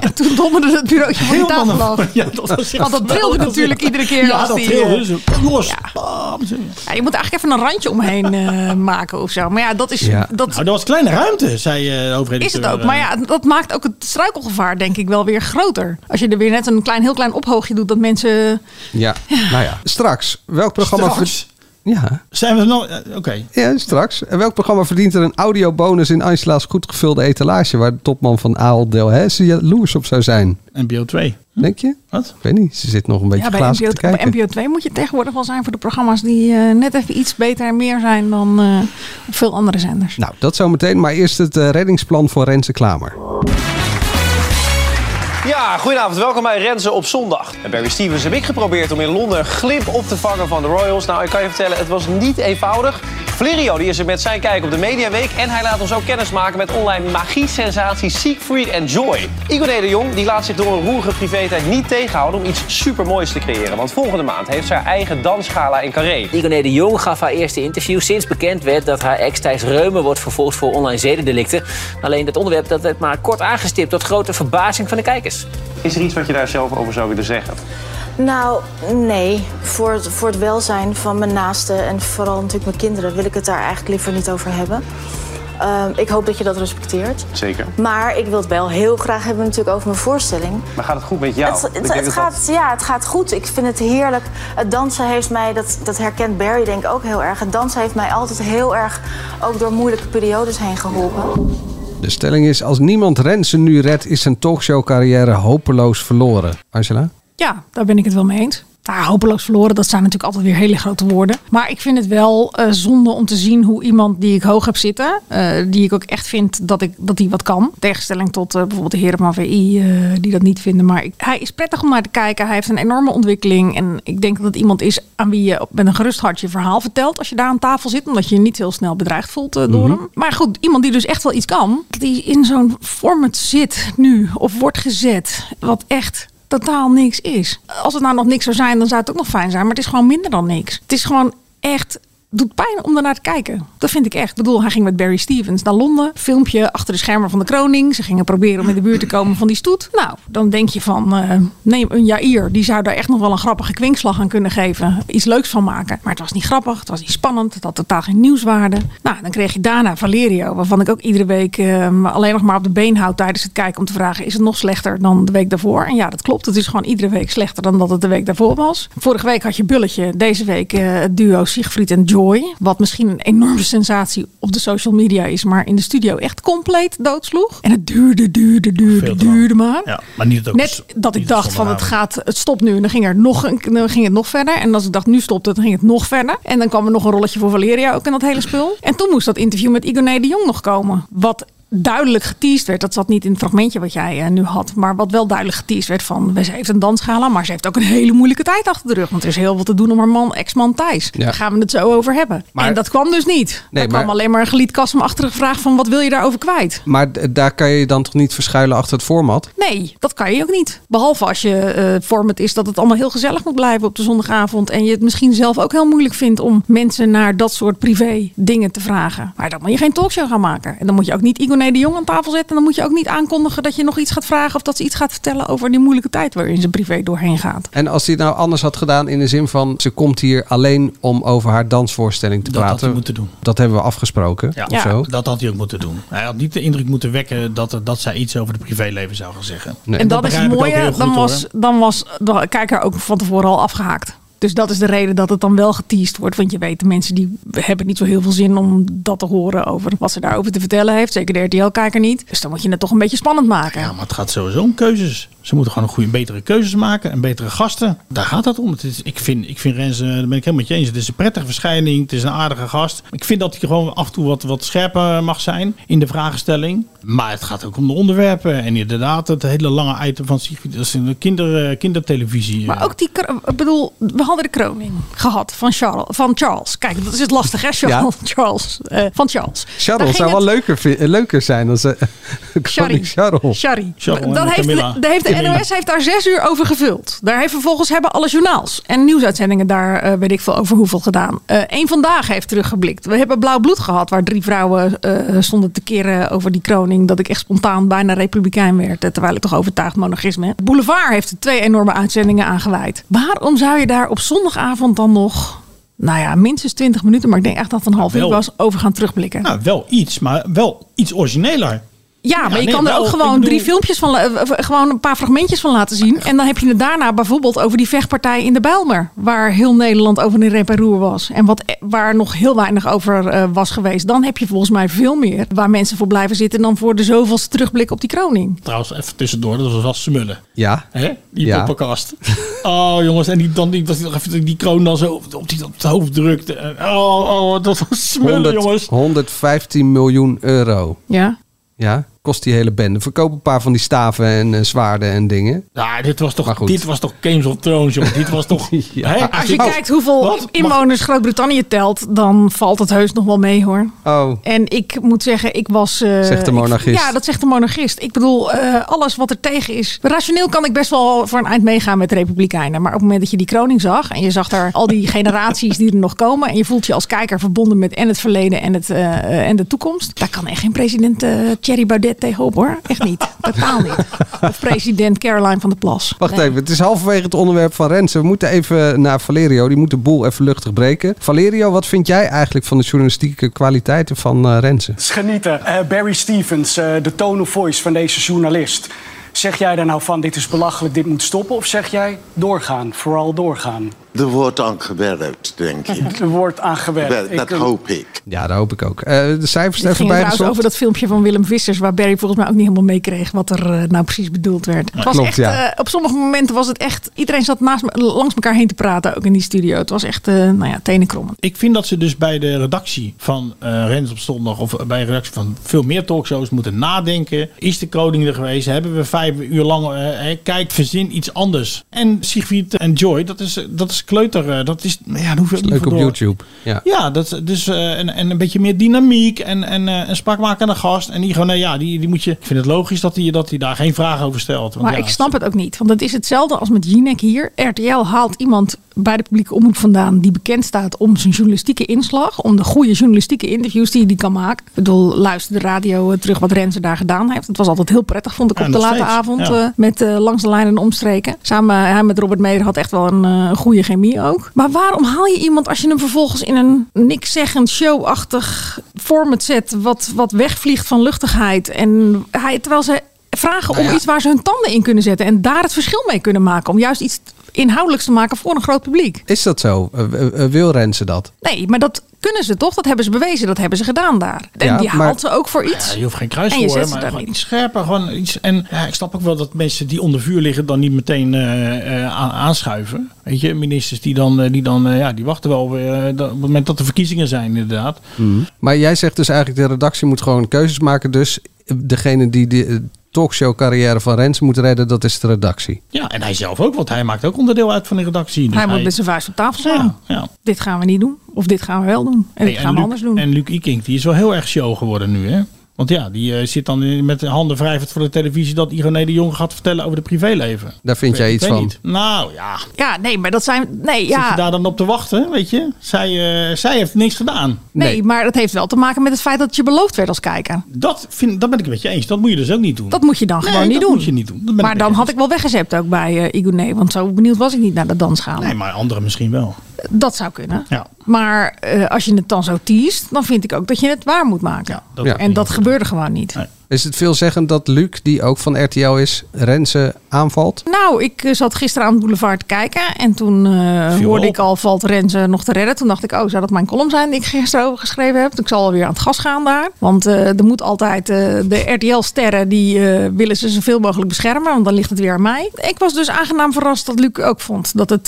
En toen donderde het bureautje van de Helemaal tafel af. Ja, dat was Want dat trilde natuurlijk iedere keer Ja, als dat die, trilde. eh, Zo, los. Ja, je moet eigenlijk even een randje omheen eh, maken of zo. Maar ja, dat is. Ja. Dat, Nou, dat was kleine ruimte, zei eh, de overheid. is het ook. Maar ja, dat maakt ook het struikelgevaar, denk ik, wel weer groter. Als je er weer net een klein, heel klein ophoogje doet, dat mensen. Ja. nou ja. Straks, welk programma... Straks? Ja. Zijn we nog... eh, Oké. ja, straks. En welk programma verdient er een audiobonus in Angela's goed gevulde etalage... waar de topman van Aal Delhaize jaloers op zou zijn? NPO 2. Denk je? Wat? Ik weet niet. Ze zit nog een beetje Ja, bij NPO, te kijken. bij NPO 2 moet je tegenwoordig wel zijn voor de programma's die eh, net even iets beter en meer zijn dan eh, op veel andere zenders. Nou, dat zometeen. Maar eerst het reddingsplan voor Renze Klamer. Ja, goedenavond. Welkom bij Renze op zondag. En Barry Stevens heb ik geprobeerd om in Londen een glimp op te vangen van de Royals. Nou, ik kan je vertellen, het was niet eenvoudig. Flirio die is er met zijn kijk op de Mediaweek. En hij laat ons ook kennis maken met online magie-sensatie Siegfried and Joy. Igor de Jong die laat zich door een roerige privé-tijd niet tegenhouden om iets supermoois te creëren. Want volgende maand heeft ze haar eigen dansgala in Carré. Igoné de Jong gaf haar eerste interview sinds bekend werd dat haar ex Thijs Reumer wordt vervolgd voor online zedendelicten. Alleen dat onderwerp dat werd maar kort aangestipt tot grote verbazing van de kijkers. Is er iets wat je daar zelf over zou willen zeggen? Nou, nee. Voor het, voor het welzijn van mijn naasten en vooral natuurlijk mijn kinderen wil ik het daar eigenlijk liever niet over hebben. Ehm, ik hoop dat je dat respecteert. Zeker. Maar ik wil het wel heel graag hebben natuurlijk over mijn voorstelling. Maar gaat het goed met jou? Het, het, dat gaat, ja, het gaat goed. Ik vind het heerlijk. Het dansen heeft mij, dat, dat herkent Barry denk ik ook heel erg. Het dansen heeft mij altijd heel erg ook door moeilijke periodes heen geholpen. De stelling is, als niemand Renze nu redt... is zijn talkshow-carrière hopeloos verloren. Angela? Ja, daar ben ik het wel mee eens. Nou, hopeloos verloren, dat zijn natuurlijk altijd weer hele grote woorden. Maar ik vind het wel eh, zonde om te zien hoe iemand die ik hoog heb zitten, eh, die ik ook echt vind dat, ik, dat die wat kan. In tegenstelling tot eh, bijvoorbeeld de heren van VI, die dat niet vinden. Maar ik- hij is prettig om naar te kijken. Hij heeft een enorme ontwikkeling. En ik denk dat het iemand is aan wie je met een gerust hart je verhaal vertelt. Als je daar aan tafel zit, omdat je je niet heel snel bedreigd voelt door Mhm. hem. Maar goed, iemand die dus echt wel iets kan, die in zo'n format zit nu of wordt gezet, wat echt totaal niks is. Als het nou nog niks zou zijn, dan zou het ook nog fijn zijn. Maar het is gewoon minder dan niks. Het is gewoon echt doet pijn om daarnaar te kijken. Dat vind ik echt. Ik bedoel, hij ging met Barry Stevens naar Londen. Filmpje achter de schermen van de kroning. Ze gingen proberen om in de buurt te komen van die stoet. Nou, dan denk je van, eh, neem een Jair. Die zou daar echt nog wel een grappige kwinkslag aan kunnen geven. Iets leuks van maken. Maar het was niet grappig. Het was niet spannend. Het had totaal geen nieuwswaarde. Nou, dan kreeg je daarna Valerio. Waarvan ik ook iedere week eh, alleen nog maar op de been houd tijdens het kijken. Om te vragen, is het nog slechter dan de week daarvoor? En ja, dat klopt. Het is gewoon iedere week slechter dan dat het de week daarvoor was. Vorige week had je Bulletje. Deze week eh, het duo Siegfried en Joy. Wat misschien een enorme sensatie op de social media is. Maar in de studio echt compleet doodsloeg. En het duurde, duurde, duurde, duurde maar. Ja, maar niet ook Net dat ik dacht van het gaat, het stopt nu. En dan ging, er nog een, dan ging het nog verder. En als ik dacht nu stopt het, dan ging het nog verder. En dan kwam er nog een rolletje voor Valeria ook in dat hele spul. En toen moest dat interview met Igoné de Jong nog komen. Wat duidelijk geteased werd. Dat zat niet in het fragmentje wat jij eh, nu had. Maar wat wel duidelijk geteased werd van... Ze heeft een dansgala, maar ze heeft ook een hele moeilijke tijd achter de rug. Want er is heel veel te doen om haar man, ex-man Thijs. Ja. Daar gaan we het zo over hebben. Maar- en dat kwam dus niet. Nee, er kwam maar- alleen maar een gelietkassemachtige vraag van... wat wil je daarover kwijt? Maar daar kan je je dan toch niet verschuilen achter het format? Nee, dat kan je ook niet. Behalve als je eh format is dat het allemaal heel gezellig moet blijven op de zondagavond. En je het misschien zelf ook heel moeilijk vindt om mensen naar dat soort privé dingen te vragen. Maar dan moet je geen talkshow gaan maken. En dan moet je ook niet Igoné de Jong aan tafel zetten. En dan moet je ook niet aankondigen dat je nog iets gaat vragen. Of dat ze iets gaat vertellen over die moeilijke tijd waarin ze privé doorheen gaat. En als hij het nou anders had gedaan in de zin van... ze komt hier alleen om over haar dansvoorstelling te Dat had praten. hij moeten doen. Dat hebben we afgesproken. Ja, of zo. dat had hij ook moeten doen. Hij had niet de indruk moeten wekken dat, dat zij iets over het privéleven zou gaan zeggen. En dat, is het begrijp ik ook mooie. heel goed, Dan was, dan was de kijker ook van tevoren al afgehaakt. Dus dat is de reden dat het dan wel geteased wordt. Want je weet, de mensen die hebben niet zo heel veel zin om dat te horen over wat ze daarover te vertellen heeft. Zeker de RTL-kijker niet. Dus dan moet je het toch een beetje spannend maken. Ja, maar het gaat sowieso om keuzes. Ze moeten gewoon een goede, betere keuzes maken en betere gasten. Daar gaat het om. Het is, ik, vind, ik vind Rens, eh, daar ben ik helemaal met je eens. Het is een prettige verschijning. Het is een aardige gast. Ik vind dat hij gewoon af en toe wat, wat scherper mag zijn in de vragenstelling. Maar het gaat ook om de onderwerpen. En inderdaad, het hele lange item van Sigrid. Dat is een kinder, eh, kindertelevisie. Maar ook die, ik bedoel, we hadden de kroning gehad van Charles. Van Charles. Kijk, dat is het lastig, hè? Charles. Charles eh, van Charles. Charles zou het- wel leuker, eh, leuker zijn dan ze. Koning Charles. Dan heeft, de, heeft de. NOS heeft daar zes uur over gevuld. Daar heeft vervolgens hebben alle journaals en nieuwsuitzendingen daar eh, weet ik veel over hoeveel gedaan. Eén vandaag heeft teruggeblikt. We hebben blauw bloed gehad waar drie vrouwen eh, stonden te keren over die kroning. Dat ik echt spontaan bijna republikein werd. eh, Terwijl ik toch overtuigd monarchisme. heb. Boulevard heeft er twee enorme uitzendingen aangeweid. Waarom zou je daar op zondagavond dan nog... Nou ja, minstens 20 minuten, maar ik denk echt dat het een half uur was over gaan terugblikken. Nou, wel iets, maar wel iets origineler. Ja, maar je nee, kan er wel, ook gewoon bedoel- drie filmpjes van, eh, eh, gewoon een paar fragmentjes van laten zien. En dan heb je het daarna bijvoorbeeld over die vechtpartij in de Bijlmer. Waar heel Nederland over in rep en roer was. En wat, eh, waar nog heel weinig over was geweest. Dan heb je volgens mij veel meer waar mensen voor blijven zitten dan voor de zoveelste terugblik op die kroning. Trouwens, even tussendoor, dat was wel smullen. Ja. Hè? Die Ja. poppenkast. Oh jongens, en die, dan, die, dat even die kroon dan zo op, die, op het hoofd drukte. En, Oh, oh, dat was smullen 100 jongens. 115 miljoen euro. Ja. Ja, kost die hele bende. Verkoop een paar van die staven en eh, zwaarden en dingen. Ja, dit was toch, dit was toch Games of Thrones, joh. Dit was toch... hè? Als je kijkt hoeveel Wat? inwoners Groot-Brittannië telt, dan valt het heus nog wel mee hoor. Oh, En ik moet zeggen, ik was. eh, Zegt de ik- monarchist. ja, dat zegt de monarchist. Ik bedoel, eh, alles wat er tegen is. Rationeel kan ik best wel voor een eind meegaan met de Republikeinen. Maar op het moment dat je die kroning zag. en je zag daar al die generaties die er nog komen. en je voelt je als kijker verbonden met en het verleden en, het, en de toekomst. daar kan echt geen president Thierry Baudet tegenop hoor. Echt niet. Totaal niet. Of president Caroline van der Plas. Wacht Nee. even, het is halverwege het onderwerp van Rensen. We moeten even naar Valerio. Die moet de boel even luchtig breken. Valerio, wat vind jij eigenlijk van de journalistieke kwaliteiten van eh Rensen? Genieten. Eh, Barry Stevens, eh, de tone of voice van deze journalist. Zeg jij daar nou van, dit is belachelijk, dit moet stoppen? Of zeg jij doorgaan, vooral doorgaan? Er wordt aan gewerkt, denk ik. Er wordt aan gewerkt. Dat, Ik, eh, hoop ik. Ja, dat hoop ik ook. Eh, de cijfers Het even ging bij trouwens over dat filmpje van Willem Vissers... waar Barry volgens mij ook niet helemaal meekreeg... wat er eh, nou precies bedoeld werd. Het was klopt, echt, ja. op sommige momenten was het echt... iedereen zat naast langs elkaar heen te praten, ook in die studio. Het was echt, eh nou ja, tenenkrommend. Ik vind dat ze dus bij de redactie van eh Rens op zondag of bij de redactie van veel meer talkshows moeten nadenken. Is de koning er geweest? Hebben we vijf uur lang kijk, verzin iets anders. En Sigrid en Joy, dat is, dat is kleuter. eh, Dat is, ja, hoef je Leuk op door. YouTube. Ja. Ja, dat, is dus, eh, en, en een beetje meer dynamiek en, en eh, een spraakmakende gast. En die gewoon, nou ja, die, die moet je. Ik vind het logisch dat hij dat die daar geen vragen over stelt. Want Maar ja, ik snap het ook niet. Want het is hetzelfde als met Jinek hier. RTL haalt iemand bij de publieke omroep vandaan... die bekend staat om zijn journalistieke inslag. Om de goede journalistieke interviews die hij kan maken. Ik bedoel, luister de radio eh, terug wat Renze daar gedaan heeft. Het was altijd heel prettig, vond ik, Ja, op de late steeds, avond. ja. eh, met eh, Langs de Lijn en Omstreken. Samen hij met Robert Meder had echt wel een goede chemie ook. Maar waarom haal je iemand als je hem vervolgens in een niks zeggend show-achtig format zet... Wat, wat wegvliegt van luchtigheid. En hij, terwijl ze vragen Nou om iets waar ze hun tanden in kunnen zetten. En daar het verschil mee kunnen maken. Om juist iets inhoudelijks te maken voor een groot publiek. Is dat zo? Eh, eh, eh, wil Renze dat? Nee, maar dat kunnen ze toch? Dat hebben ze bewezen. Dat hebben ze gedaan daar. En Ja, die maar- haalt ze ook voor iets. Ja, je hoeft geen kruis En je voor, zet ze maar daar gewoon niet. iets scherper. Gewoon iets, en ja, ik snap ook wel dat mensen die onder vuur liggen dan niet meteen eh, eh, aan- aanschuiven. Weet je, ministers die dan, die dan ja, die wachten wel weer, dat- op het moment dat er verkiezingen zijn inderdaad. Maar jij zegt dus eigenlijk de redactie moet gewoon keuzes maken. Dus degene die de eh, talkshow carrière van Renze moet redden, dat is de redactie. Ja, en hij zelf ook, want hij maakt ook onderdeel uit van de redactie. Dus hij moet met zijn vuist op tafel slaan. ja. Dit gaan we niet doen. Of dit gaan we wel doen. En dit Hey, gaan we Luc- anders doen. En Luc Ikink, die is wel heel erg show geworden nu, hè? Want ja, die eh, zit dan met de handen wrijvend voor de televisie dat Ironé de Jong gaat vertellen over de privéleven. Daar vind jij iets van? niet. Nou ja, Ja, nee, maar dat zijn... Nee, zit ja. je daar dan op te wachten, weet je? Zij, eh, zij heeft niks gedaan. Nee, maar dat heeft wel te maken met het feit dat je beloofd werd als kijker. Dat, vind, dat ben ik het met je eens. Dat moet je dus ook niet doen. Dat moet je dan Nee, gewoon niet dat doen. moet je niet doen. Dat Maar dan had ik wel weggezet ook bij uh, Igoné. Want zo benieuwd was ik niet naar de dansgaan. Nee, maar anderen misschien wel. Dat zou kunnen. Ja. Maar eh, als je het dan zo teest, dan vind ik ook dat je het waar moet maken. dat Ja. en dat gebeurde gewoon niet. Is het veelzeggend dat Luc, die ook van RTL is, Renze aanvalt? Nou, ik eh, zat gisteren aan het boulevard te kijken. En toen eh, hoorde op. ik al, valt Renze nog te redden. Toen dacht ik, oh, zou dat mijn column zijn die ik gisteren over geschreven heb? Ik zal alweer aan het gas gaan daar. Want eh, er moet altijd, eh, de RTL-sterren, die eh, willen ze zoveel mogelijk beschermen. Want dan ligt het weer aan mij. Ik was dus aangenaam verrast dat Luc ook vond dat het,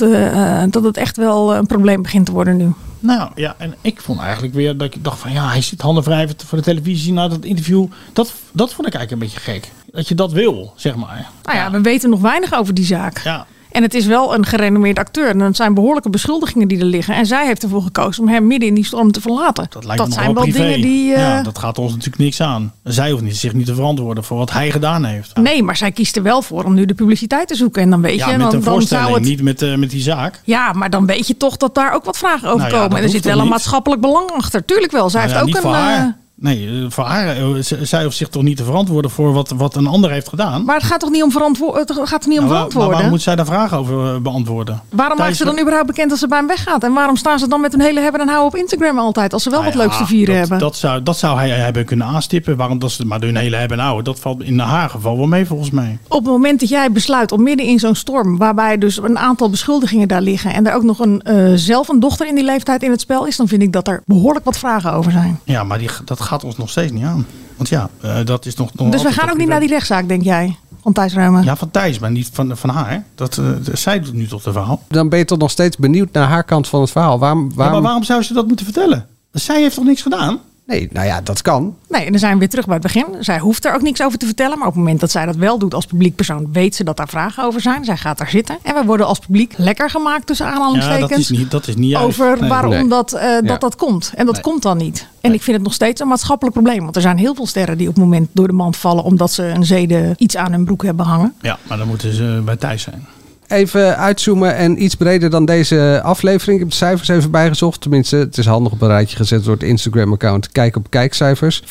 dat het echt wel een probleem begint te worden nu. Nou ja, en ik vond eigenlijk weer dat ik dacht van ja, hij zit handen wrijvend voor de televisie na dat interview. Dat, dat vond ik eigenlijk een beetje gek. Dat je dat wil, zeg maar. Nou ja, we weten nog weinig over die zaak. Ja. En het is wel een gerenommeerd acteur. En het zijn behoorlijke beschuldigingen die er liggen. En zij heeft ervoor gekozen om hem midden in die storm te verlaten. Dat lijkt me zijn nogal wel privé. dingen die. eh, Ja, dat gaat ons natuurlijk niks aan. Zij hoeft niet, zich niet te verantwoorden voor wat hij gedaan heeft. Nee, maar zij kiest er wel voor om nu de publiciteit te zoeken. En dan weet ja, je, met dan, een dan voorstelling, zou het. niet met, eh, met die zaak. Ja, maar dan weet je toch dat daar ook wat vragen over Nou ja, komen. en er zit wel een maatschappelijk belang achter. Tuurlijk wel. Zij Nou heeft ook niet een. Nee, eh, voor haar, eh, zij hoeft zich toch niet te verantwoorden voor wat, wat een ander heeft gedaan. maar het gaat toch niet om, verantwo het gaat niet om Nou, waar- verantwoorden? waarom moet zij daar vragen over eh, beantwoorden? Waarom maakt ze dan überhaupt bekend dat ze bij hem weggaat? En waarom staan ze dan met hun hele hebben en houden op Instagram altijd? Als ze wel Nou wat ja, leuks te vieren dat, hebben. Dat zou, dat zou hij hebben kunnen aanstippen. Waarom dat ze maar hun hele hebben en houden. Dat valt in haar geval wel mee volgens mij. Op het moment dat jij besluit om midden in zo'n storm, waarbij dus een aantal beschuldigingen daar liggen en er ook nog een, zelf een dochter in die leeftijd in het spel is, dan vind ik dat er behoorlijk wat vragen over zijn. Ja, maar die, dat gaat ons nog steeds niet aan. Want ja, eh, dat is nog... nog dus we gaan ook niet naar die rechtszaak, denk jij, van Thijs Ruimen? Ja, van Thijs, maar niet van, van haar. Dat, eh, zij doet nu toch de verhaal. Dan ben je toch nog steeds benieuwd naar haar kant van het verhaal. Waarom, Ja, waarom... maar waarom zou ze dat moeten vertellen? Zij heeft toch niks gedaan? Nee, nou ja, dat kan. Nee, en dan zijn we weer terug bij het begin. Zij hoeft er ook niks over te vertellen. Maar op het moment dat zij dat wel doet als publiek persoon, weet ze dat daar vragen over zijn. Zij gaat daar zitten. En we worden als publiek lekker gemaakt tussen Ja, aanhalingstekens. dat is niet, dat is niet juist. over Nee. waarom Nee. dat, eh, dat Ja. dat komt. En dat Nee. komt dan niet. En ik vind het nog steeds een maatschappelijk probleem. Want er zijn heel veel sterren die op het moment door de mand vallen... omdat ze een zeden iets aan hun broek hebben hangen. Ja, maar dan moeten ze bij Thijs zijn. Even uitzoomen en iets breder dan deze aflevering. Ik heb de cijfers even bijgezocht. Tenminste, het is handig op een rijtje gezet door het Instagram-account. Kijk op kijkcijfers. 554.000,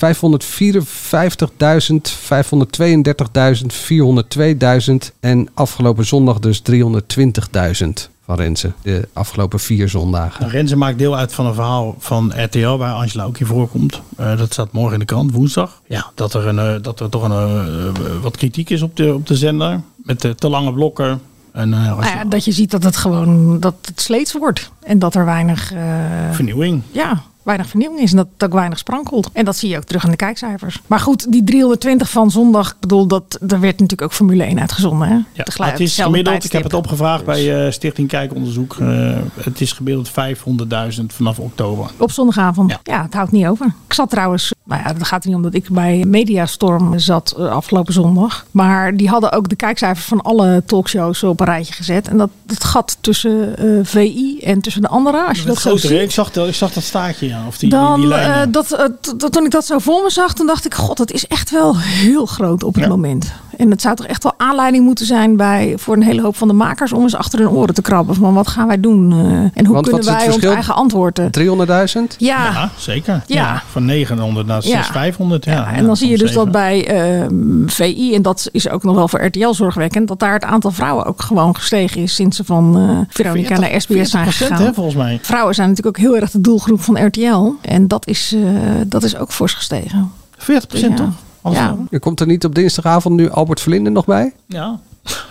532.000, 402.000 en afgelopen zondag dus 320.000 van Renze. De afgelopen vier zondagen. Renze maakt deel uit van een verhaal van RTL waar Angela ook in voorkomt. Eh, dat staat morgen in de krant, woensdag. Ja, dat er, een, eh, dat er toch een, eh, wat kritiek is op de, op de zender. Met de te lange blokken. En, eh, Nou ja, dat je ziet dat het gewoon dat het sleets wordt. En dat er weinig... eh, Vernieuwing. Ja, weinig vernieuwing is en dat het ook weinig sprankelt. En dat zie je ook terug in de kijkcijfers. Maar goed, die 320 van zondag, ik bedoel, dat, er werd natuurlijk ook Formule 1 uitgezonden. Hè? Ja, Tegelijk- maar het is gemiddeld, ik heb het opgevraagd bij eh, Stichting Kijkonderzoek. eh, het is gemiddeld 500.000 vanaf oktober. Op zondagavond. Ja. het houdt niet over. Ik zat trouwens, nou ja, dat gaat niet om dat ik bij Mediastorm zat eh, afgelopen zondag. Maar die hadden ook de kijkcijfers van alle talkshows op een rijtje gezet. En dat het gat tussen eh, VI en tussen de andere, als je dat, Dat zo ziet. ik, zag, dat- ik zag dat staartje, ja. Of die, Dan, die, die lijnen. eh, dat, eh, t- t- toen ik dat zo voor me zag, toen dacht ik, god, dat is echt wel heel groot op het moment. En het zou toch echt wel aanleiding moeten zijn bij, voor een hele hoop van de makers om eens achter hun oren te krabben. Van wat gaan wij doen? eh, en hoe Want kunnen wij ons eigen antwoorden? 300.000? Ja. Ja, zeker. Ja. Ja. Van 900 naar Ja. 500. Ja. Ja, en dan zie je dus dat bij eh, VI, en dat is ook nog wel voor RTL zorgwekkend, dat daar het aantal vrouwen ook gewoon gestegen is sinds ze van eh Veronica 40, naar SBS zijn 40% gegaan. hè, volgens mij. Vrouwen zijn natuurlijk ook heel erg de doelgroep van RTL. En dat is, eh, dat is ook fors gestegen. 40% Ja. toch? Ja. Er komt er niet op dinsdagavond nu Albert Verlinde nog bij? Ja,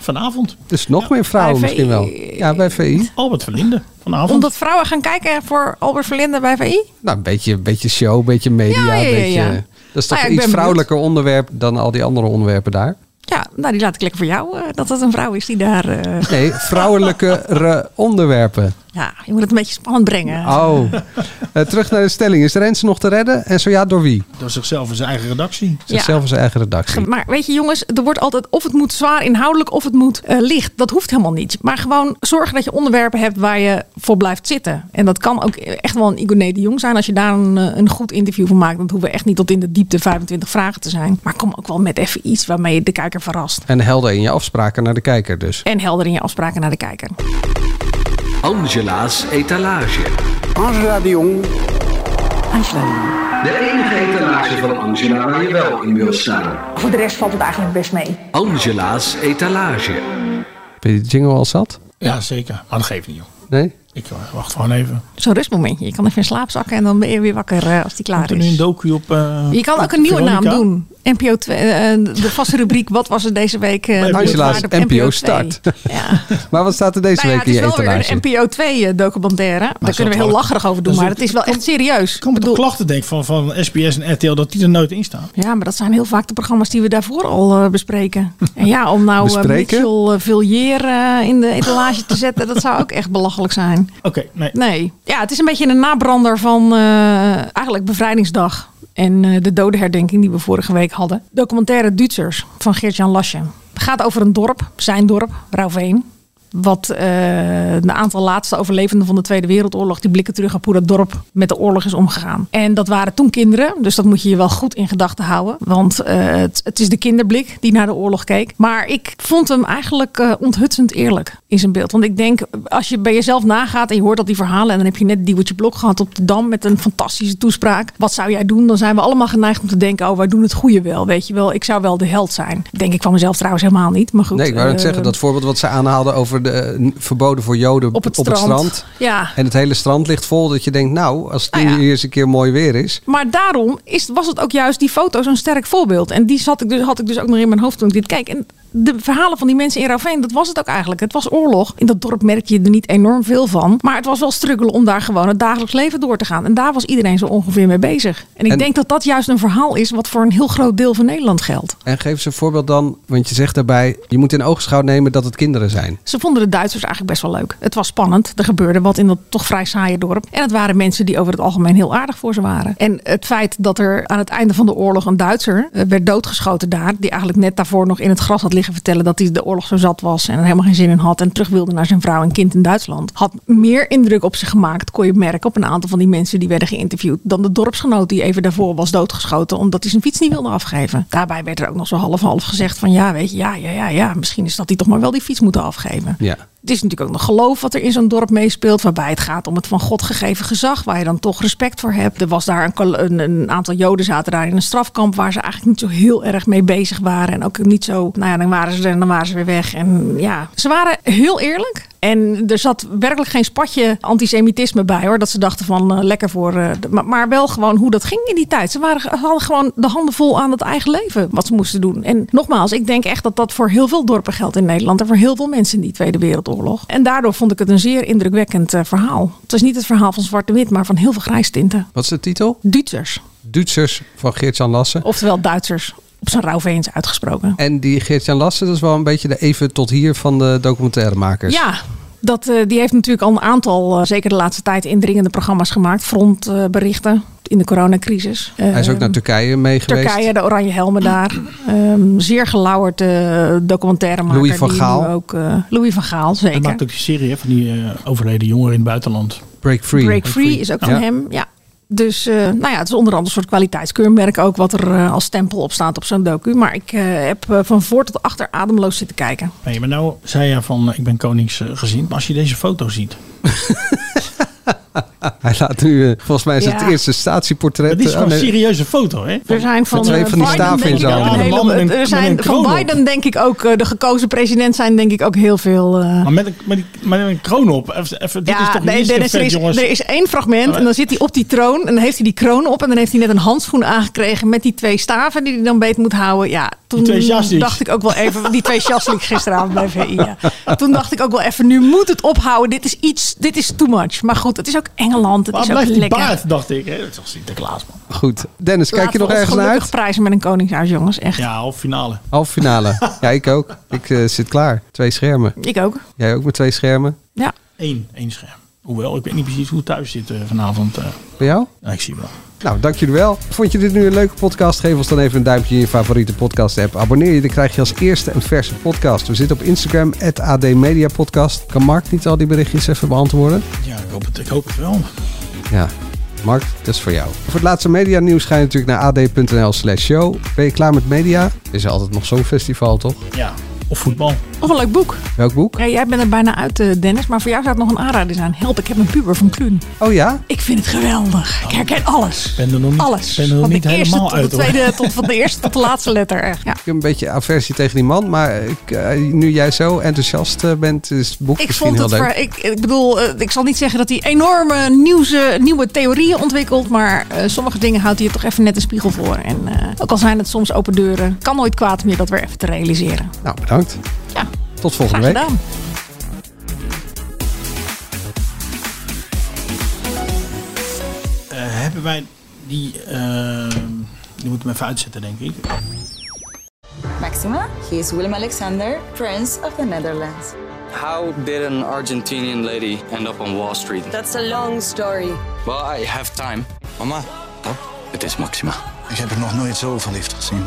vanavond. Dus nog meer vrouwen misschien wel. Ja, bij VI. Albert Verlinde, vanavond. Omdat vrouwen gaan kijken voor Albert Verlinde bij VI? Nou, een beetje, een beetje show, een beetje media. Ja, ja, ja, een beetje. Dat is toch Nou een iets vrouwelijker onderwerp dan al die andere onderwerpen daar? Ja, nou die laat ik lekker voor jou. eh, dat het een vrouw is die daar... eh, Nee, vrouwelijkere onderwerpen. Ja, je moet het een beetje spannend brengen. Oh. Eh, terug naar de stelling. Is Rens nog te redden? En zo ja, door wie? Door zichzelf en zijn eigen redactie. Zichzelf en zijn eigen redactie. Maar weet je jongens, er wordt altijd of het moet zwaar inhoudelijk of het moet eh, licht. Dat hoeft helemaal niet. Maar gewoon zorgen dat je onderwerpen hebt waar je voor blijft zitten. En dat kan ook echt wel een Igoné de Jong zijn. Als je daar een, eh, een goed interview van maakt. Dan hoeven we echt niet tot in de diepte 25 vragen te zijn. Maar kom ook wel met even iets waarmee je de kijker verrast. En helder in je afspraken naar de kijker dus. En helder in je afspraken naar de kijker. Angela's etalage. Angela de Jong. Angela De enige etalage van Angela waar je wel in wil staan. Voor de rest valt het eigenlijk best mee. Angela's etalage. Heb je die jingle al zat? Ja, zeker. Maar dat geeft niet, joh. Nee? Ik eh, wacht gewoon even. Zo'n rustmomentje. Je kan even in slaap zakken en dan ben je weer wakker eh, als die klaar Komt er nu is. een docu op eh, Je kan ook een nieuwe naam doen. NPO 2, eh, de vaste rubriek Wat was er deze week? eh, op NPO 2. Start. Ja. maar wat staat er deze Nou ja, week het in is je wel weer etalage? een NPO 2 eh, documentaire. Daar kunnen we het heel lacherig over doen, is maar het is wel echt serieus. Ik kom toch klachten denk ik van, van SBS en RTL dat die er nooit in staan. Ja, maar dat zijn heel vaak de programma's die we daarvoor al bespreken. En ja, om nou Bespreken? Mitchell uh, in de etalage te zetten, dat zou ook echt belachelijk zijn. Oké, nee. Nee. Ja, het is een beetje een nabrander van eh, eigenlijk Bevrijdingsdag. En eh, de dodenherdenking die we vorige week hadden. Documentaire Duitsers van Geert-Jan Lasje. Het gaat over een dorp, zijn dorp, Rauwveen. Wat eh de aantal laatste overlevenden van de Tweede Wereldoorlog, die blikken terug op hoe dat dorp met de oorlog is omgegaan. En dat waren toen kinderen, dus dat moet je je wel goed in gedachten houden. Want eh, het, het is de kinderblik die naar de oorlog keek. Maar ik vond hem eigenlijk eh, onthutsend eerlijk in zijn beeld. Want ik denk, als je bij jezelf nagaat en je hoort al die verhalen en dan heb je net Diewertje Blok gehad op de Dam met een fantastische toespraak. Wat zou jij doen? Dan zijn we allemaal geneigd om te denken, oh wij doen het goede wel. Weet je wel, ik zou wel de held zijn. Denk ik van mezelf trouwens helemaal niet. Maar goed. Nee, ik wou net eh, zeggen, dat voorbeeld wat ze aanhaalden over de verboden voor Joden op het strand. Ja. En het hele strand ligt vol dat je denkt, nou, als het nu hier eens een keer mooi weer is. Maar daarom is, was het ook juist die foto zo'n sterk voorbeeld. En die zat ik dus, had ik dus ook nog in mijn hoofd toen ik dit keek. En de verhalen van die mensen in Ravijn, dat was het ook eigenlijk. Het was oorlog. In dat dorp merkte je er niet enorm veel van. Maar het was wel struggelen om daar gewoon het dagelijks leven door te gaan. En daar was iedereen zo ongeveer mee bezig. En ik En- denk dat dat juist een verhaal is wat voor een heel groot deel van Nederland geldt. En geef eens een voorbeeld dan, want je zegt daarbij, je moet in oogschouw nemen dat het kinderen zijn. Ze vonden de Duitsers eigenlijk best wel leuk. Het was spannend. Er gebeurde wat in dat toch vrij saaie dorp. En het waren mensen die over het algemeen heel aardig voor ze waren. En het feit dat er aan het einde van de oorlog een Duitser eh, werd doodgeschoten daar. Die eigenlijk net daarvoor nog in het gras had liggen vertellen dat hij de oorlog zo zat was. En er helemaal geen zin in had. En terug wilde naar zijn vrouw en kind in Duitsland. Had meer indruk op zich gemaakt, kon je merken op een aantal van die mensen die werden geïnterviewd. Dan de dorpsgenoot die even daarvoor was doodgeschoten omdat hij zijn fiets niet wilde afgeven. Daarbij werd er ook nog zo half-half gezegd van ja, weet je, ja, ja, ja, ja. Misschien is dat hij toch maar wel die fiets moeten afgeven. Ja. Het is natuurlijk ook nog geloof wat er in zo'n dorp meespeelt. Waarbij het gaat om het van God gegeven gezag. Waar je dan toch respect voor hebt. Er was daar een, een, een aantal Joden zaten daar in een strafkamp. Waar ze eigenlijk niet zo heel erg mee bezig waren. En ook niet zo, nou ja, dan waren ze er en dan waren ze weer weg. En ja, ze waren heel eerlijk. En er zat werkelijk geen spatje antisemitisme bij hoor. Dat ze dachten van eh, lekker voor. eh, de- maar, maar wel gewoon hoe dat ging in die tijd. Ze waren, hadden gewoon de handen vol aan het eigen leven. Wat ze moesten doen. En nogmaals, ik denk echt dat dat voor heel veel dorpen geldt in Nederland. En voor heel veel mensen in die Tweede Wereldoorlog. En daardoor vond ik het een zeer indrukwekkend eh, verhaal. Het is niet het verhaal van zwart-wit, maar van heel veel grijstinten. Wat is de titel? Duitsers. Duitsers van Geert-Jan Lassen. Oftewel Duitsers. Op zijn Rauweens uitgesproken. En die Geert-Jan Lassen, dat is wel een beetje de even tot hier van de documentairemakers. Ja, dat, eh, die heeft natuurlijk al een aantal, eh, zeker de laatste tijd, indringende programma's gemaakt. Frontberichten in de coronacrisis. Hij is ook Eh, naar Turkije mee geweest. Turkije, de oranje helmen daar. Ehm, zeer gelauwerd uh, documentairemaker. Louis van Gaal. Ook, eh, Louis van Gaal, Hij zeker. maakt ook die serie hè, van die eh, overleden jongeren in het buitenland. Break Free. Break Free is ook van hem, ja. Dus eh, nou ja, het is onder andere een soort kwaliteitskeurmerk ook wat er eh, als stempel op staat op zo'n docu. Maar ik eh, heb van voor tot achter ademloos zitten kijken. Nee, maar nou zei je van ik ben koningsgezind. Maar als je deze foto ziet. Hij laat nu, eh, volgens mij is het Ja. eerste statieportret. Dat is eh, gewoon oh, een serieuze foto, hè? Er zijn van, twee eh, van die Biden staven in zijn handen. man een- Er zijn van. Biden denk ik ook, de gekozen president zijn denk ik ook heel veel... eh, Maar met een, met, die, met een kroon op. Even, even, dit is ja, toch nee, niet er, is, vet, er, is, jongens. er is één fragment en dan zit hij op die troon en dan heeft hij die kroon op en dan heeft hij net een handschoen aangekregen met die twee staven die hij dan beet moet houden. Ja, toen dacht ik ook wel even, die twee ik gisteravond bij VI. Ja. Toen dacht ik ook wel even, nu moet het ophouden. Dit is iets, dit is too much. Maar goed, het is ook Engeland, het Waar is ook lekker. baard, dacht ik. Hè? Dat is toch Sinterklaas, man. Goed. Dennis, kijk je nog ergens naar uit? prijzen met een koningshuis, jongens. Echt. Ja, halve finale. Halve finale. ja, ik ook. Ik eh, zit klaar. Twee schermen. Ik ook. Jij ook met twee schermen? Ja. Eén, één scherm. Hoewel, ik weet niet precies hoe het thuis zit eh, vanavond. eh. Bij jou? Ja, ik zie wel. Nou, dank jullie wel. Vond je dit nu een leuke podcast? Geef ons dan even een duimpje in je favoriete podcast app. Abonneer je, dan krijg je als eerste een verse podcast. We zitten op Instagram, AD Media Podcast. Kan Mark niet al die berichtjes even beantwoorden? Ja, ik hoop het, ik hoop het wel. Ja, Mark, dat is voor jou. Voor het laatste media nieuws ga je natuurlijk naar ad.nl slash show. Ben je klaar met media? Er is altijd nog zo'n festival, toch? Ja, of voetbal. Of een leuk boek. Welk boek? Ja, jij bent er bijna uit, eh, Dennis. Maar voor jou zou het nog een aanrader zijn. Help, ik heb een puber van Kluun. Oh ja? Ik vind het geweldig. Ik herken alles. Ik ben er nog niet, Alles. ben er nog van niet de eerste helemaal tot uit de hoor. tweede, tot van de eerste tot de laatste letter. Echt. Ja. Ik heb een beetje aversie tegen die man, maar ik, eh, nu jij zo enthousiast eh, bent, is het boek Ik misschien vond heel het voor, ik, ik bedoel, ik zal niet zeggen dat hij enorme nieuwse, nieuwe theorieën ontwikkelt, maar eh, sommige dingen houdt hij er toch even net een spiegel voor. En eh, ook al zijn het soms open deuren, kan nooit kwaad meer dat weer even te realiseren. Nou, bedankt. Ja. Tot volgende Graag week. gedaan. Eh, hebben wij die... eh, die moeten we even uitzetten, denk ik. Maxima, he is Willem Alexander, Prince of the Netherlands. How did an Argentinian lady end up on Wall Street? That's a long story. Well, I have time. Mama, oh, het is Maxima. Ik heb er nog nooit zo verliefd gezien.